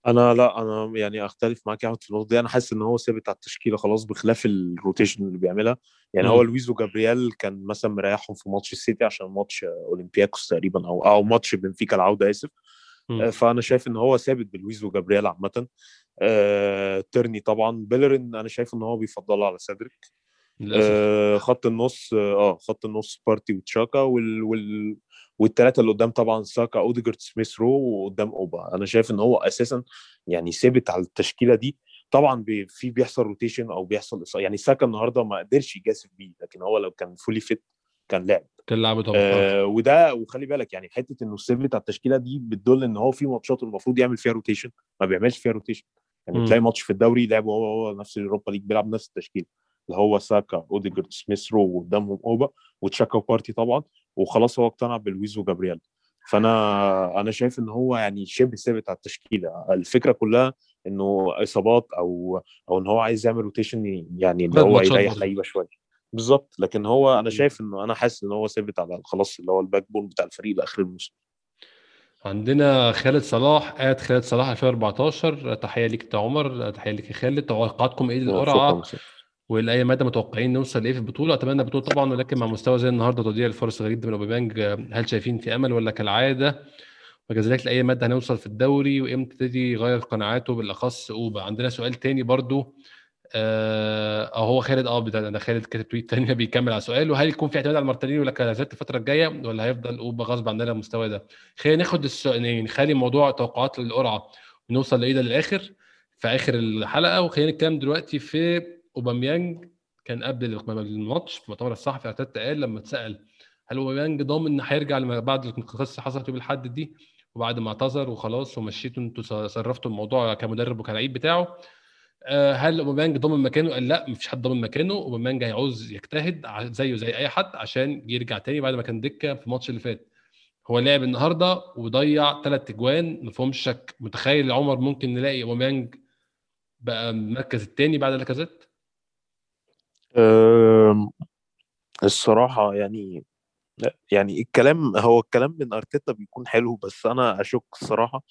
أنا لأ أنا يعني أختلف معاك يا في النقطة دي. أنا حاسس إن هو ثابت على التشكيلة خلاص بخلاف ال rotation اللي بيعملها. يعني م. هو لويز وجابرييل كان مثلا مريحهم في ماتش السيتي عشان ماتش أولمبياكوس تقريبا أو أو ماتش بنفيكا العودة آسف. م. فأنا شايف إن هو ثابت بلويز وجابرييل عامه. آه، ترني طبعا. بيلرين أنا شايف إن هو بيفضله على سيدريك. آه خط النص آه خط النص بارتي وتشاكا وال, وال والثلاثه اللي قدام طبعا ساكا أوديجارد سميث رو وقدام أوبا. أنا شايف إن هو أساسا يعني ثابت على التشكيلة دي. طبعا بي في بيحصل rotation أو بيحصل يعني ساكا النهارده ما قدرش يجازف بيه لكن هو لو كان fully fit كان لعب. كان لعب طبعا. آه وده وخلي بالك يعني حتة إنه ثابت على التشكيلة دي بتدل إن هو في ماتشات المفروض يعمل فيها rotation ما بيعملش فيها rotation يعني م. تلاقي ماتش في الدوري لعبه هو هو نفس اليوروبا ليج بيلعب نفس التشكيلة. اللي هو ساكا أوديجارد سميث رو وقدامهم أوبا وتشاكا وبارتي طبعا وخلاص هو اقتنع بلويز وجابرييل. فأنا أنا شايف إن هو يعني شبه ثابت على التشكيلة. الفكرة كلها إنه إصابات أو أو إن هو عايز يعمل rotation يعني ان هو يريح لعيبة شوية. بالظبط. لكن هو أنا شايف إنه أنا حاسس إن هو ثابت على خلاص اللي هو ال backbone بتاع الفريق لآخر الموسم. عندنا خالد صلاح قاعد خالد صلاح 2014 تحية ليك يا عمر تحية ليك يا خالد. توقعاتكم إيه للقرعة؟ ولاي مدى متوقعين نوصل إيه في البطولة. أتمنى البطولة طبعا ولكن مع مستوى زي النهارده تضييع الفرص غريب من أوباميانج هل شايفين في أمل ولا كالعادة؟ وكذلك لاي مدى هنوصل في الدوري وإمتى تبتدي يغير قناعاته؟ بالأخص أوبا. عندنا سؤال تاني برضو. آه هو خالد آه ده خالد كاتب tweet تاني بيكمل على سؤال وهل يكون في اعتماد على مارتينيلي ولا لاكازيت الفترة الجاية؟ ولا هيفضل أوبا غصب عننا المستوى ده؟ خلينا ناخد السؤال يعني نخلي موضوع توقعات للقرعه ونوصل لإيه ده للآخر؟ في آخر الحلقة. وخلينا نتكلم دلوقتي في أوباميانج كان قبل الماتش في المؤتمر الصحفي ارتيتا قال لما اتسأل هل أوباميانج ضامن ان هيرجع بعد القصة حصلت يوم الاحد دي؟ وبعد ما اعتذر وخلاص ومشيتوا أنتوا صرفتوا الموضوع كمدرب وكلاعب بتاعه. آه، هل أوباميانج ضامن مكانه؟ قال لا مفيش حد ضامن مكانه. أوباميانج هيعوز يجتهد زيه زي أي حد عشان يرجع تاني بعد ما كان دكة في الماتش اللي فات. هو لعب النهارده وضيع ثلاث أجوان فيهمش شك. متخيل عمر ممكن نلاقي أوباميانج بقى المركز الثاني بعد لاكازيت؟ الصراحة يعني يعني الكلام هو الكلام من أرتيتا بيكون حلو بس أنا أشك الصراحة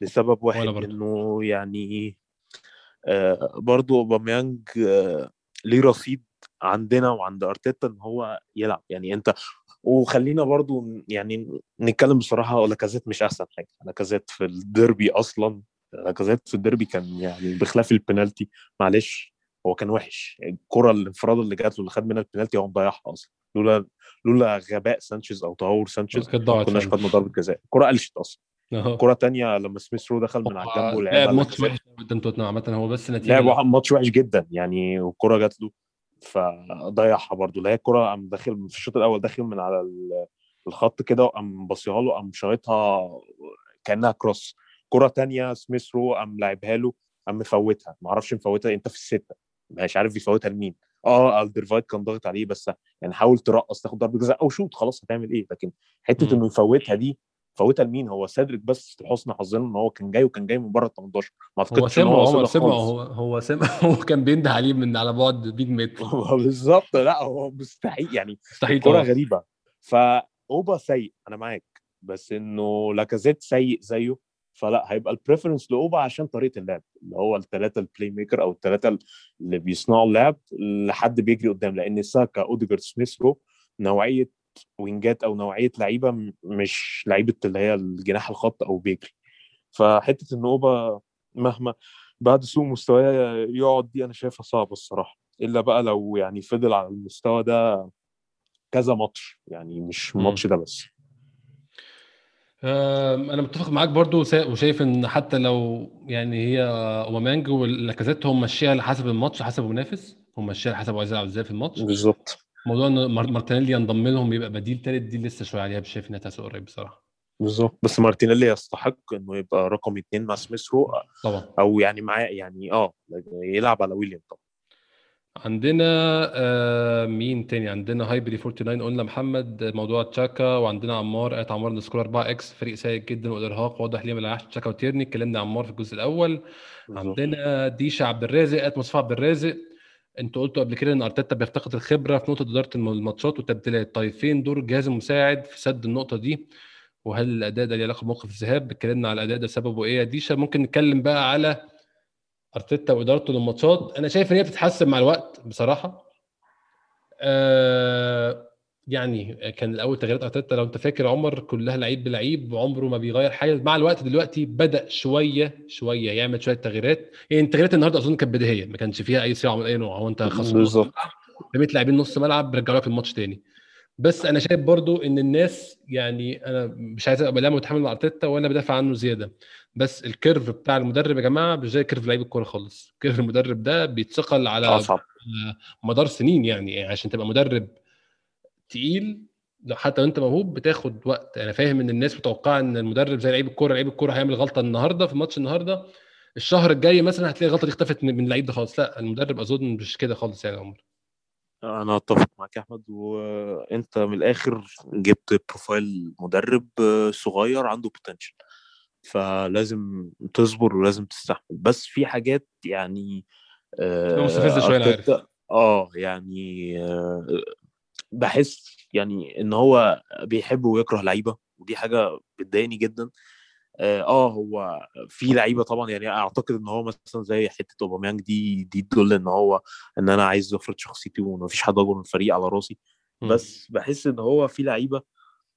لسبب واحد إنه يعني آه برضو أوباميانج آه ليه رصيد عندنا وعند أرتيتا إن هو يلعب. يعني أنت وخلينا برضو يعني نتكلم بصراحة لاكازيت مش أحسن حاجة. لاكازيت في الديربي أصلا لاكازيت في الديربي كان يعني بخلاف البنالتي معلش. هو كان وحش. الكرة الانفراد اللي جات له اللي خد منها البنالتي هو مضيعها أصلا. لولا لولا غباء سانشيز أو تهور سانشيز ما كناش خدنا ضربة جزاء. الكرة قلشت أصلا. كرة تانية لما سميث رو دخل من على الجنب ولعب ماتش وحش قدام توتنهام عامة. هو بس نتيجة لعب ماتش وحش جدا يعني والكرة جات له فضيعها برضه. اللي هي الكرة قام داخل في الشوط الأول داخل من على الخط كده وقام باصيها له قام شايطها كأنها كروس. كرة تانية سميث رو قام لعبها له قام مفوتها. ما أعرفش مفوتها انت في الستة. مش عارف يفوتها لمين. آه الديفندر كان ضاغط عليه بس يعني حاول ترقص تاخد ضربة جزاء. أو شوط خلاص هتعمل إيه؟ لكن حتة إنه يفوتها دي فوتها لمين؟ هو سيدريك بس لحسن حظنا إن هو كان جاي وكان جاي من بره ال 18 ما أعتقدش إن هو عمر سمع هو هو سمع هو كان بينده عليه من على بعد 100 متر. بالظبط لا هو مستحيل يعني مستحيل كوره غريبة. فأوبا سيء أنا معاك. بس إنه لاكازيت سيء زيه. فلا هيبقى ال preference لأوبا عشان طريقة اللعب اللي هو الثلاثه ال play maker أو الثلاثه اللي بيصنعوا اللعب لحد بيجري قدام لأن ساكا أوديجارد سميث رو نوعية wingات أو نوعية لعيبة مش لعيبة اللي هي الجناح الخط أو بيجري. فحتة إن أوبا مهما بعد سوء مستواه يقعد دي أنا شايفها صعبة الصراحة. إلا بقى لو يعني فضل على المستوى ده كذا ماتش يعني مش الماتش ده بس. أنا متفق معاك برضو وشايف إن حتى لو يعني هي أوباميانج واللاكازيت هو ماشيها على حسب الماتش حسب المنافس هو ماشيها على حسب عايز يلعب إزاي في الماتش. بالظبط. موضوع إن مارتينيلي ينضم لهم يبقى بديل تالت دي لسه شوية عليها شايف إنها too soon قريب بصراحة. بالظبط. بس مارتينيلي يستحق إنه يبقى رقم اثنين مع سميث رو طبعا. أو يعني معاه يعني آه يلعب على ويليام طبعا. عندنا آه مين تاني؟ عندنا هايبري 49 قلنا محمد موضوع تشاكا وعندنا عمار قالت عمار نسكور 4 إكس فريق سيء جدا والارهاق واضح ليه ما تشاكا وتيرني اتكلمنا عمار في الجزء الأول. بالزبط. عندنا ديشا عبد الرازق قالت مصطفى عبد الرازق. أنتوا قلتوا قبل كده إن أرتيتا بيفتقد الخبرة في نقطة إدارة الماتشات والتبديلات. طيب فين دور الجهاز المساعد في سد النقطة دي؟ وهل الأداء ده له علاقة بموقف الذهاب؟ اتكلمنا على الأداء ده سببه إيه يا ديشا؟ ممكن نتكلم بقى على أرتيتا وادارته للماتشات أنا شايف إن هي بتتحسن مع الوقت بصراحة. آه يعني كان الأول تغييرات أرتيتا لو أنت فاكر عمر كلها لعيب بلعيب وعمره ما بيغير حاجة مع الوقت دلوقتي بدأ شوية شوية يعمل شوية تغييرات. يعني التغييرات النهارده أظن كانت بديهيه ما كانش فيها أي صياعه من أي نوع هو أنت خلاص بالظبط. رميت لاعبين نص ملعب رجعوا لك الماتش تاني. بس أنا شايف برضو إن الناس يعني أنا مش عايز أبقى لا متحامل مع أرتيتا ولا بدافع عنه زيادة. بس ال curve بتاع المدرب يا جماعة مش زي curve لعيب الكورة خالص. curve المدرب ده بيتثقل على أصعب. مدار سنين يعني عشان تبقى مدرب تقيل حتى لو أنت موهوب بتاخد وقت. أنا فاهم إن الناس متوقعة إن المدرب زي لعيب الكورة لعيب الكورة هيعمل غلطة النهارده في ماتش النهارده. الشهر الجاي مثلا هتلاقي الغلطه دي اختفت من اللعيب ده خالص. لا المدرب أظن مش كده خالص يعني عمر. أنا أتفق معاك يا أحمد وأنت من الآخر جبت profile مدرب صغير عنده potential فلازم تصبر ولازم تستحمل. بس في حاجات يعني آه مستفزه شوية أنا عارف. آه يعني آه بحس يعني إن هو بيحب ويكره لعيبة ودي حاجة بتضايقني جدا. آه آه، هو في لعيبة طبعا يعني أعتقد إن هو مثلا زي حتة أوباميانج دي دي تدل إن هو إن أنا عايز افرض شخصيتي ومفيش حد أكبر من الفريق على راسي. بس بحس إن هو في لعيبة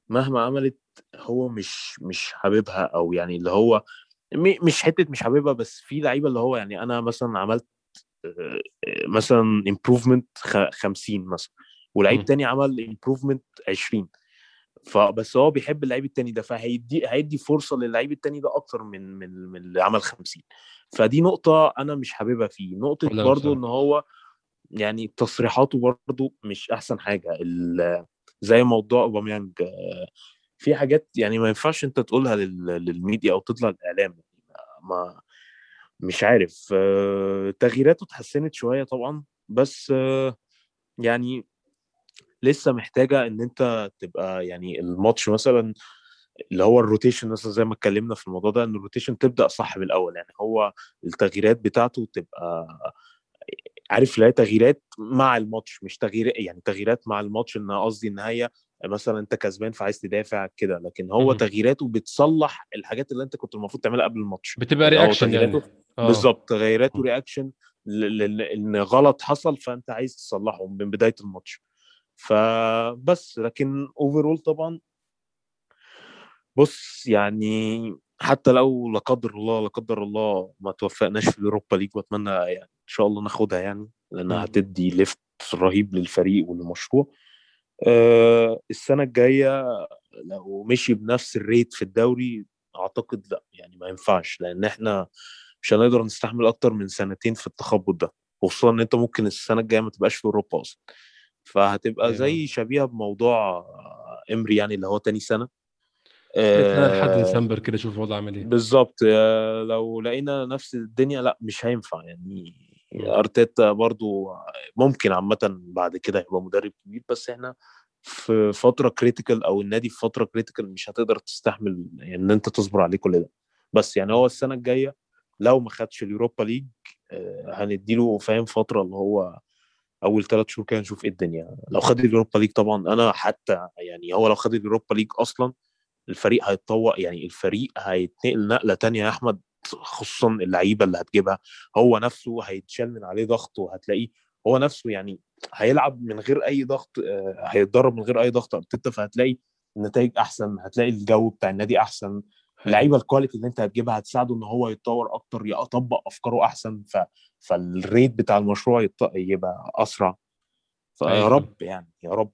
مهما عملت هو مش مش حاببها أو يعني اللي هو مش حتة مش حاببها بس في لعيبة اللي هو يعني أنا مثلا عملت آه، مثلا improvement 50 مثلا ولعيب تاني عمل improvement 20 فبس هو بيحب اللعيب التاني ده فهيدي هيدي فرصة للعيب التاني ده أكتر من من من اللي عمل 50 فدي نقطة أنا مش حاببها فيه. نقطة برضو إن هو يعني تصريحاته برضو مش أحسن حاجة. زي موضوع أوباميانج في حاجات يعني ما ينفعش أنت تقولها للميديا أو تطلع الإعلام. ما مش عارف. تغييراته اتحسنت شوية طبعا بس يعني لسه محتاجة إن أنت تبقى يعني الماتش مثلا اللي هو ال rotation مثلا زي ما اتكلمنا في الموضوع ده إن ال rotation تبدأ صح من الأول. يعني هو التغييرات بتاعته تبقى عارف لا تغييرات مع الماتش مش تغيير يعني تغييرات مع الماتش إن قصدي إن هي مثلا أنت كسبان فعايز تدافع كده. لكن هو م- تغييراته بتصلح الحاجات اللي أنت كنت المفروض تعملها قبل الماتش. بتبقى reaction يعني. آه. بالظبط تغييراته reaction إن غلط حصل فأنت عايز تصلحه من بداية الماتش. فبس. لكن overall طبعا بص يعني حتى لو لا قدر الله لا قدر الله ما توفقناش في الأوروبا ليج وأتمنى يعني إن شاء الله ناخدها يعني لانها هتدي lift رهيب للفريق وللمشروع أه السنة الجاية لو مشي بنفس ال rate في الدوري أعتقد لأ يعني ما ينفعش لأن إحنا مش هنقدر نستحمل أكتر من سنتين في التخبط ده خصوصا إن أنت ممكن السنة الجاية ما تبقاش في أوروبا أصلا. فهتبقى أيوة. زي شبيهة بموضوع إمري يعني اللي هو تاني سنة. لحد آه، ديسمبر كده شوف الوضع عامل إيه. بالظبط آه، لو لقينا نفس الدنيا لأ مش هينفع يعني. أرتيتا برضو ممكن عامة بعد كده يبقى مدرب كبير بس إحنا في فترة critical أو النادي في فترة critical مش هتقدر تستحمل يعني إن أنت تصبر عليه كل ده. بس يعني هو السنة الجاية لو ما خدش اليوروبا ليج آه، هنديله فاهم فترة اللي هو أول ثلاث شهور كده نشوف إيه الدنيا. لو خد اليوروبا ليج طبعا أنا حتى يعني هو لو خد اليوروبا ليج أصلا الفريق هيتطور يعني الفريق هيتنقل نقلة تانية يا أحمد خصوصا اللعيبة اللي هتجيبها. هو نفسه هيتشال من عليه ضغط وهتلاقيه هو نفسه يعني هيلعب من غير أي ضغط آه، هيتدرب من غير أي ضغط أرتيتا فهتلاقي النتائج أحسن هتلاقي الجو بتاع النادي أحسن. اللعيبه ال quality اللي أنت هتجيبها هتساعده إن هو يتطور أكتر يطبق أفكاره أحسن ف... فال rate بتاع المشروع يط... يبقى أسرع. فيا أيوة. رب يعني يا رب.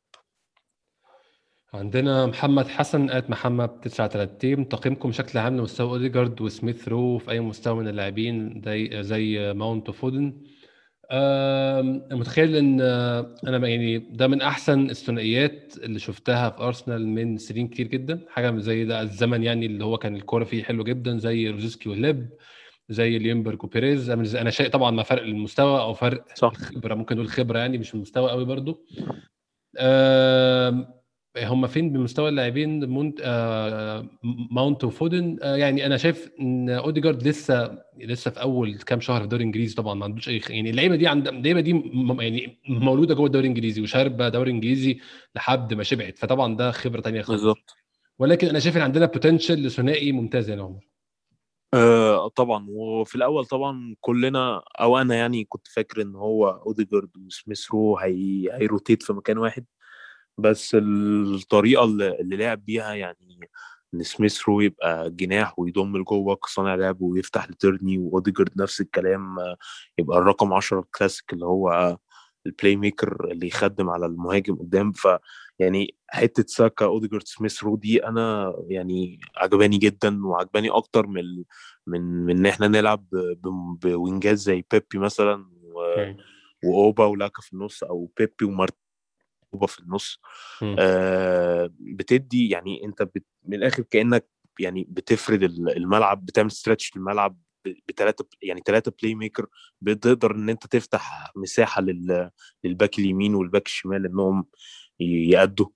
عندنا محمد حسن قالت محمد 39 تقييمكم بشكل عام لمستوى أوديجارد وسميث رو في أي مستوى من اللاعبين زي زي ماونت وفودن متخيل إن أنا يعني ده من أحسن الثنائيات اللي شفتها في أرسنال من سنين كتير جدا. حاجة زي ده الزمن يعني اللي هو كان الكورة فيه حلو جدا زي روزيسكي وليب زي ليونجبرج وبيريز أنا شايف طبعا ما فرق المستوى أو فرق صح. الخبرة ممكن نقول خبرة يعني مش المستوى قوي برضو. هم فين بمستوى اللاعبين؟ مونت آه ماونت وفودن. آه يعني أنا شايف إن أوديجارد لسه لسه في أول كام شهر في الدوري الإنجليزي طبعا ما عندوش أي يعني اللعيبة دي عند اللعيبة دي يعني مولودة جوه الدوري الإنجليزي وشاربة دوري إنجليزي لحد ما شبعت فطبعا ده خبرة ثانية خالص. بالظبط. ولكن أنا شايف إن عندنا potential لثنائي ممتاز يا عمر آه طبعا. وفي الأول طبعا كلنا أو أنا يعني كنت فاكر إن هو أوديجارد وسميث رو هي هي rotate في مكان واحد. بس الطريقة اللي لعب بيها يعني إن سميث رو يبقى جناح ويضم لجوه كصانع لعب ويفتح لترني واوديجارد نفس الكلام يبقى الرقم 10 الكلاسيك اللي هو ال playmaker اللي يخدم على المهاجم قدام. ف يعني حتة ساكا أوديجارد سميث رو دي أنا يعني عجباني جدا وعجباني أكتر من من من إن إحنا نلعب ب wing ات زي بيبي مثلا و... وأوبا ولاكا في النص أو بيبي ومارت في النص آه بتدي يعني أنت بت من الآخر كأنك يعني بتفرد الملعب بتعمل stretch الملعب بثلاثه يعني ثلاثة playmaker بتقدر إن أنت تفتح مساحة لل لل back اليمين وال back الشمال إنهم يأدوا.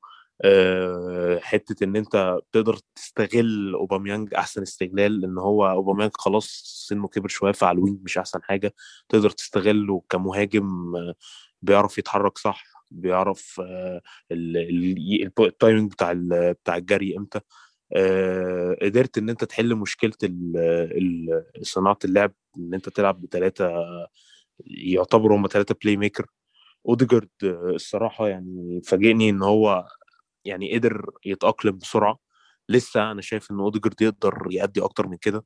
أه حتة إن أنت تقدر تستغل أوباميانج أحسن استغلال لأن هو أوباميانج خلاص سنه كبر شوية فعلى ال wing مش أحسن حاجة تقدر تستغله كمهاجم بيعرف يتحرك صح. بيعرف ال timing بتاع بتاع الجري إمتى. آه قدرت إن أنت تحل مشكلة صناعة اللعب إن أنت تلعب بثلاثه يعتبروا هم ثلاثة playmaker أوديجارد الصراحة يعني فاجئني إن هو يعني قدر يتأقلم بسرعة. لسه أنا شايف إن أوديجارد يقدر يأدي أكتر من كده.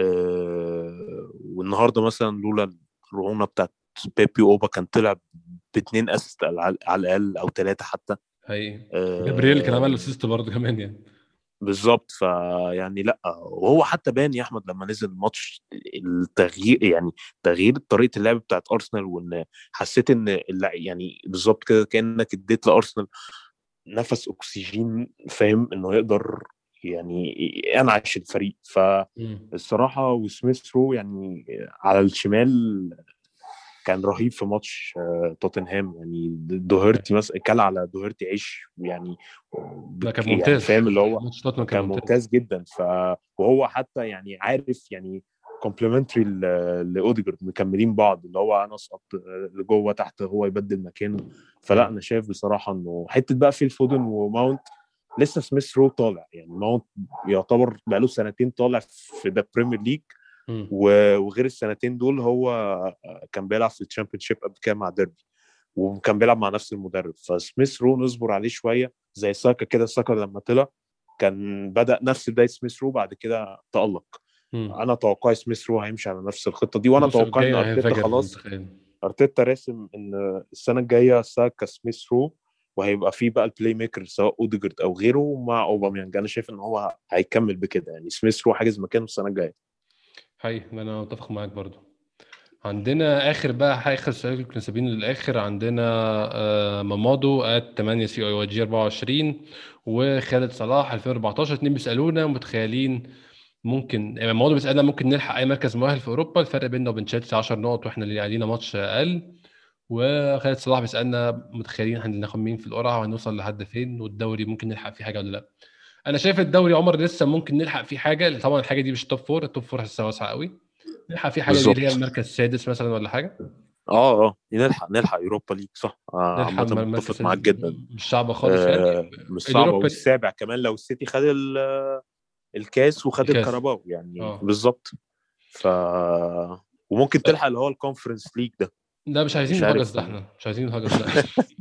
آه والنهاردة مثلا لولا الرعونه بتاعت بيبي اوبا كان طلع باثنين assist على الأقل أو ثلاثة حتى. حقيقي. آه جابرييل كان عمل assist برضه كمان يعني. بالظبط. فيعني لأ وهو حتى بان يا أحمد لما نزل الماتش التغيير يعني تغيير طريقة اللعب بتاعت أرسنال وإن حسيت إن يعني بالظبط كده كأنك اديت لأرسنال نفس أكسجين فاهم؟ إنه يقدر يعني ينعش الفريق. فالصراحه وسميث رو يعني على الشمال كان رهيب في ماتش آه، توتنهام. يعني دوهرتي مثلا كل على دوهرتي عيش يعني ده كان يعني ممتاز. يعني فاهم اللي هو كان, كان ممتاز. جدا. ف وهو حتى يعني عارف يعني complementary لأوديجارد مكملين بعض. اللي هو أنا أسقط لجوه تحت هو يبدل مكانه. فلا أنا شايف بصراحة إنه حتة بقى في الفودن وماونت لسه سميث رو طالع. يعني ماونت يعتبر بقى له سنتين طالع في the Premier League وغير السنتين دول هو كان بيلعب في ال Championship قبل كده مع ديربي وكان بيلعب مع نفس المدرب. فسميث رو نصبر عليه شوية زي ساكا كده ساكا لما طلع كان بدأ نفس بداية سميث رو بعد كده تألق. أنا توقعي سميث رو هيمشي على نفس الخطة دي وأنا توقعي إن أرتيتا خلاص أرتيتا راسم إن السنة الجاية ساكا سميث رو وهيبقى في بقى ال playmaker سواء أوديجارد أو غيره مع أوباميانج. أنا شايف إن هو هيكمل بكده يعني سميث رو حاجز مكانه السنة الجاية. حقيقي أنا متفق معاك برضو. عندنا آخر بقى اخر سؤال كنا سابينه للآخر. عندنا آه، مامادو at 8 CIG 24 وخالد صلاح 2014 اتنين بيسألونا متخيلين ممكن يعني مامادو بيسألنا ممكن نلحق أي مركز مؤهل في أوروبا. الفرق بيننا وبين تشيلسي 10 نقط وإحنا اللي علينا ماتش أقل. وخالد صلاح بيسألنا متخيلين هناخد مين في القرعة وهنوصل لحد فين والدوري ممكن نلحق فيه حاجة ولا لأ. أنا شايف الدوري عمر لسه ممكن نلحق فيه حاجة طبعا الحاجة دي مش top four ال top four لسه واسعة قوي. نلحق فيه حاجة دي هي المركز السادس مثلا ولا حاجة. آه آه. نلحق نلحق Europa League صح؟ آه متفق معاك جدا. مش صعبة خالص يعني. آه يعني مش صعبة. والسابع كمان لو السيتي خد الكاس وخد الكاراباو يعني آه. بالظبط. ف وممكن تلحق اللي هو ال Conference League ده. لا مش عايزين الهجس ده إحنا مش عايزين الهجس ده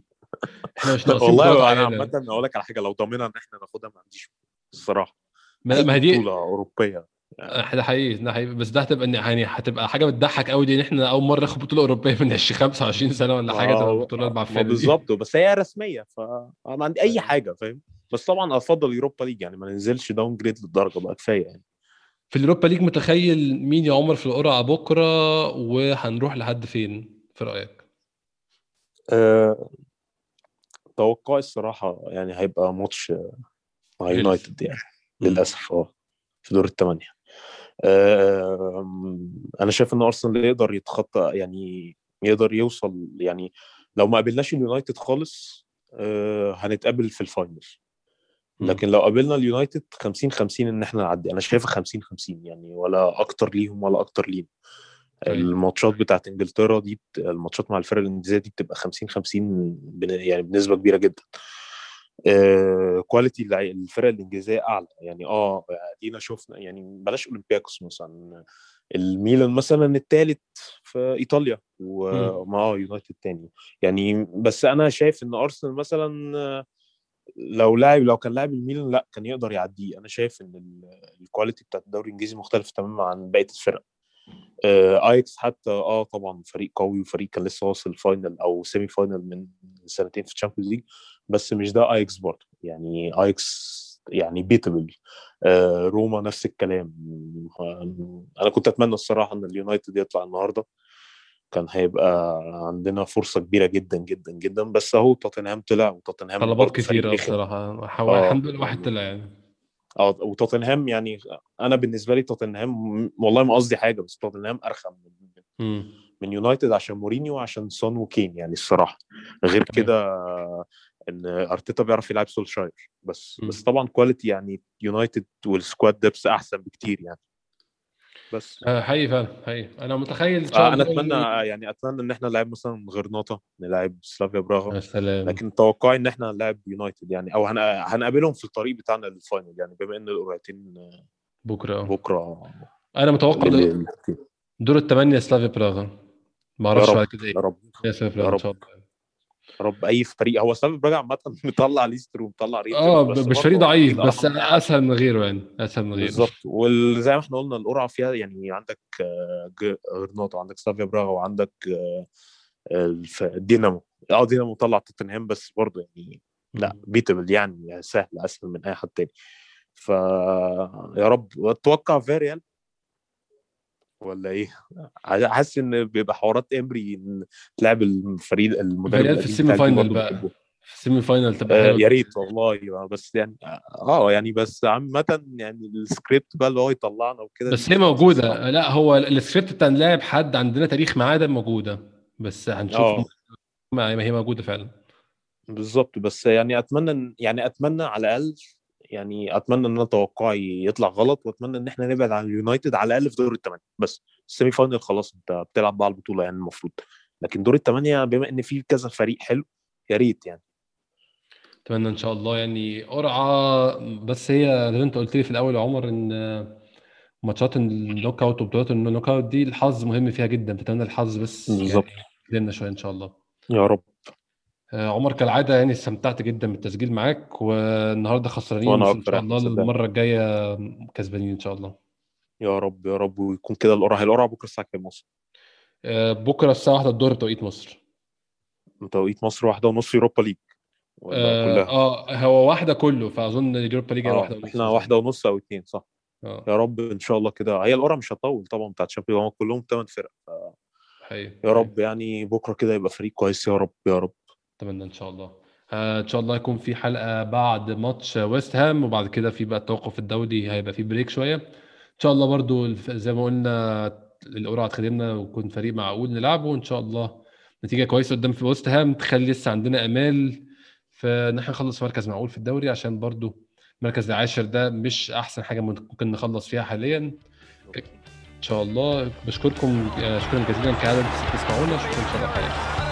والله أنا عامة أقول لك على حاجة لو ضامنها إن إحنا ناخدها ما عنديش الصراحة. ما هي دي بطولة أوروبية. ده حقيقي ده حقيقي. بس ده هتبقى يعني هتبقى حاجة بتضحك قوي دي إن إحنا أول مرة ناخد بطولة أوروبية من 20 25 سنة ولا حاجة تبقى البطوله المعفنه بالظبط بس هي رسمية فما عندي أي حاجة فاهم؟ بس طبعا أفضل Europa League يعني ما ننزلش downgrade للدرجة بقى كفاية يعني. في ال Europa League متخيل مين يا عمر في القرعة بكرة وهنروح لحد فين؟ في رأيك؟ أه... توقعي الصراحة يعني هيبقى ماتش مع يونايتد يعني للأسف آه في دور الثمانيه أنا شايف إن أرسنال يقدر يتخطى يعني يقدر يوصل يعني لو ما قابلناش اليونايتد خالص أه هنتقابل في ال final. لكن لو قابلنا اليونايتد 50 50 إن إحنا نعدي. أنا شايفها 50 50 يعني ولا أكتر ليهم ولا أكتر لينا. الماتشات بتاعت انجلترا دي الماتشات مع الفرق الإنجليزية دي بتبقى 50 50 يعني بنسبة كبيرة جدا. آه quality الفرق الإنجليزية أعلى. يعني آه أدينا شفنا يعني بلاش أولمبياكوس مثلا. الميلان مثلا الثالث في إيطاليا وما آه يونايتد تاني. يعني بس أنا شايف إن أرسنال مثلا لو لاعب لو كان لاعب الميلان لا كان يقدر يعديه. أنا شايف إن ال quality بتاعت الدوري الإنجليزي مختلف تماما عن بقية الفرق. آه آيكس حتى آه طبعا فريق قوي وفريق كان لسه واصل final أو semi final من سنتين في الشامبيونز ليج بس مش ده آيكس برضه. يعني آيكس يعني beatable آه روما نفس الكلام. أنا كنت أتمنى الصراحة إن اليونايتد يطلع النهارده. كان هيبقى عندنا فرصة كبيرة جدا جدا جدا. بس أهو توتنهام طلع وتوتنهام طلبات كثيره بصراحة. آه. الحمد لله واحد طلع يعني. آه وتوتنهام يعني أنا بالنسبة لي توتنهام والله ما قصدي حاجة بس توتنهام أرخم من من يونايتد عشان مورينيو وعشان سون وكين يعني الصراحة. غير كده إن أرتيتا بيعرف يلعب سولشاير بس م. بس طبعا quality يعني يونايتد وال squad depth أحسن بكتير يعني. بس. آه، حقيقي فعلا حقيقي. أنا متخيل الله أنا أتمنى يعني أتمنى إن إحنا نلعب مثلا غرناطه نلعب سلافيا براغا. سلام. لكن توقعي إن إحنا نلعب يونايتد يعني أو هنقابلهم في الطريق بتاعنا لل final يعني بما إن القرعتين بكرة بكرة. أنا متوقع دور الثمانيه سلافيا براغا. ما أعرفش بعد كده إيه. يا رب. يا رب ان شاء الله يا رب أي فريق هو سلافيا براغا عامة مطلع ليستر ومطلع رينجرز آه مش فريق ضعيف بس أسهل من غيره يعني أسهل من غيره. بالظبط وزي ما إحنا قلنا القرعة فيها يعني عندك غرناطه وعندك سلافيا براغا وعندك دينامو. آه دينامو طلع توتنهام بس برضه يعني لا beatable يعني سهل أسهل من أي حد تاني. فيا رب أتوقع فيريال ولا إيه؟ حاسس إن بيبقى حوارات إمري تلعب الفريق المدرب في ال semi final بقى. في ال semi final تبقى آه يا ريت والله. بس يعني آه يعني بس عامة يعني السكريبت بقى اللي هو يطلعنا وكده بس هي موجودة. لا هو السكريبت بتاع نلاعب حد عندنا تاريخ معاه ده موجودة. بس هنشوف أوه. ما هي موجودة فعلا. بالظبط بس يعني أتمنى يعني أتمنى على الأقل يعني أتمنى إن أنا توقعي يطلع غلط وأتمنى إن إحنا نبعد عن اليونايتد على الأقل في دور الثمانيه بس ال semi final خلاص أنت بتلعب بقى البطولة يعني المفروض. لكن دور الثمانيه بما إن في كذا فريق حلو يا ريت يعني. أتمنى إن شاء الله يعني قرعة. بس هي زي ما أنت قلت لي في الأول يا عمر إن ماتشات ال knockout وبطولات ال knockout دي الحظ مهم فيها جدا فاتمنى الحظ بس بالظبط. يعني شوية إن شاء الله. يا رب. عمر كالعادة يعني استمتعت جدا بالتسجيل معاك والنهاردة خسرانين وأنا إن شاء الله المرة الجاية كسبانين إن شاء الله. يا رب يا رب ويكون كده القرعة القرعة بكرة الساعة كام مصر؟ آه، بكرة الساعة 1 الظهر بتوقيت مصر. بتوقيت مصر واحدة ونص يوروبا ليج؟ آه هو واحدة كله فأظن اليوروبا ليج آه واحدة ونص. إحنا واحدة ونص أو اثنين صح. آه. يا رب إن شاء الله كده. هي القرعة مش هتطول طبعا بتاعت شامبيون كلهم ثمان فرق ف... حقيقي يا رب يعني بكرة كده يبقى فريق كويس يا رب يا رب. أتمنى إن شاء الله. آه إن شاء الله يكون في حلقة بعد ماتش ويست هام وبعد كده في بقى التوقف الدولي هيبقى في break شوية. إن شاء الله برضو زي ما قلنا القرعة تخدمنا ويكون فريق معقول نلعبه وإن شاء الله نتيجة كويسة قدام في ويست هام تخلي لسه عندنا أمال. في ان إحنا نخلص مركز معقول في الدوري عشان برضو المركز العاشر ده مش أحسن حاجة ممكن نخلص فيها حاليا. إن شاء الله بشكركم شكرا جزيلا كعادة تسمعونا. شكرا إن شاء الله حقيقة.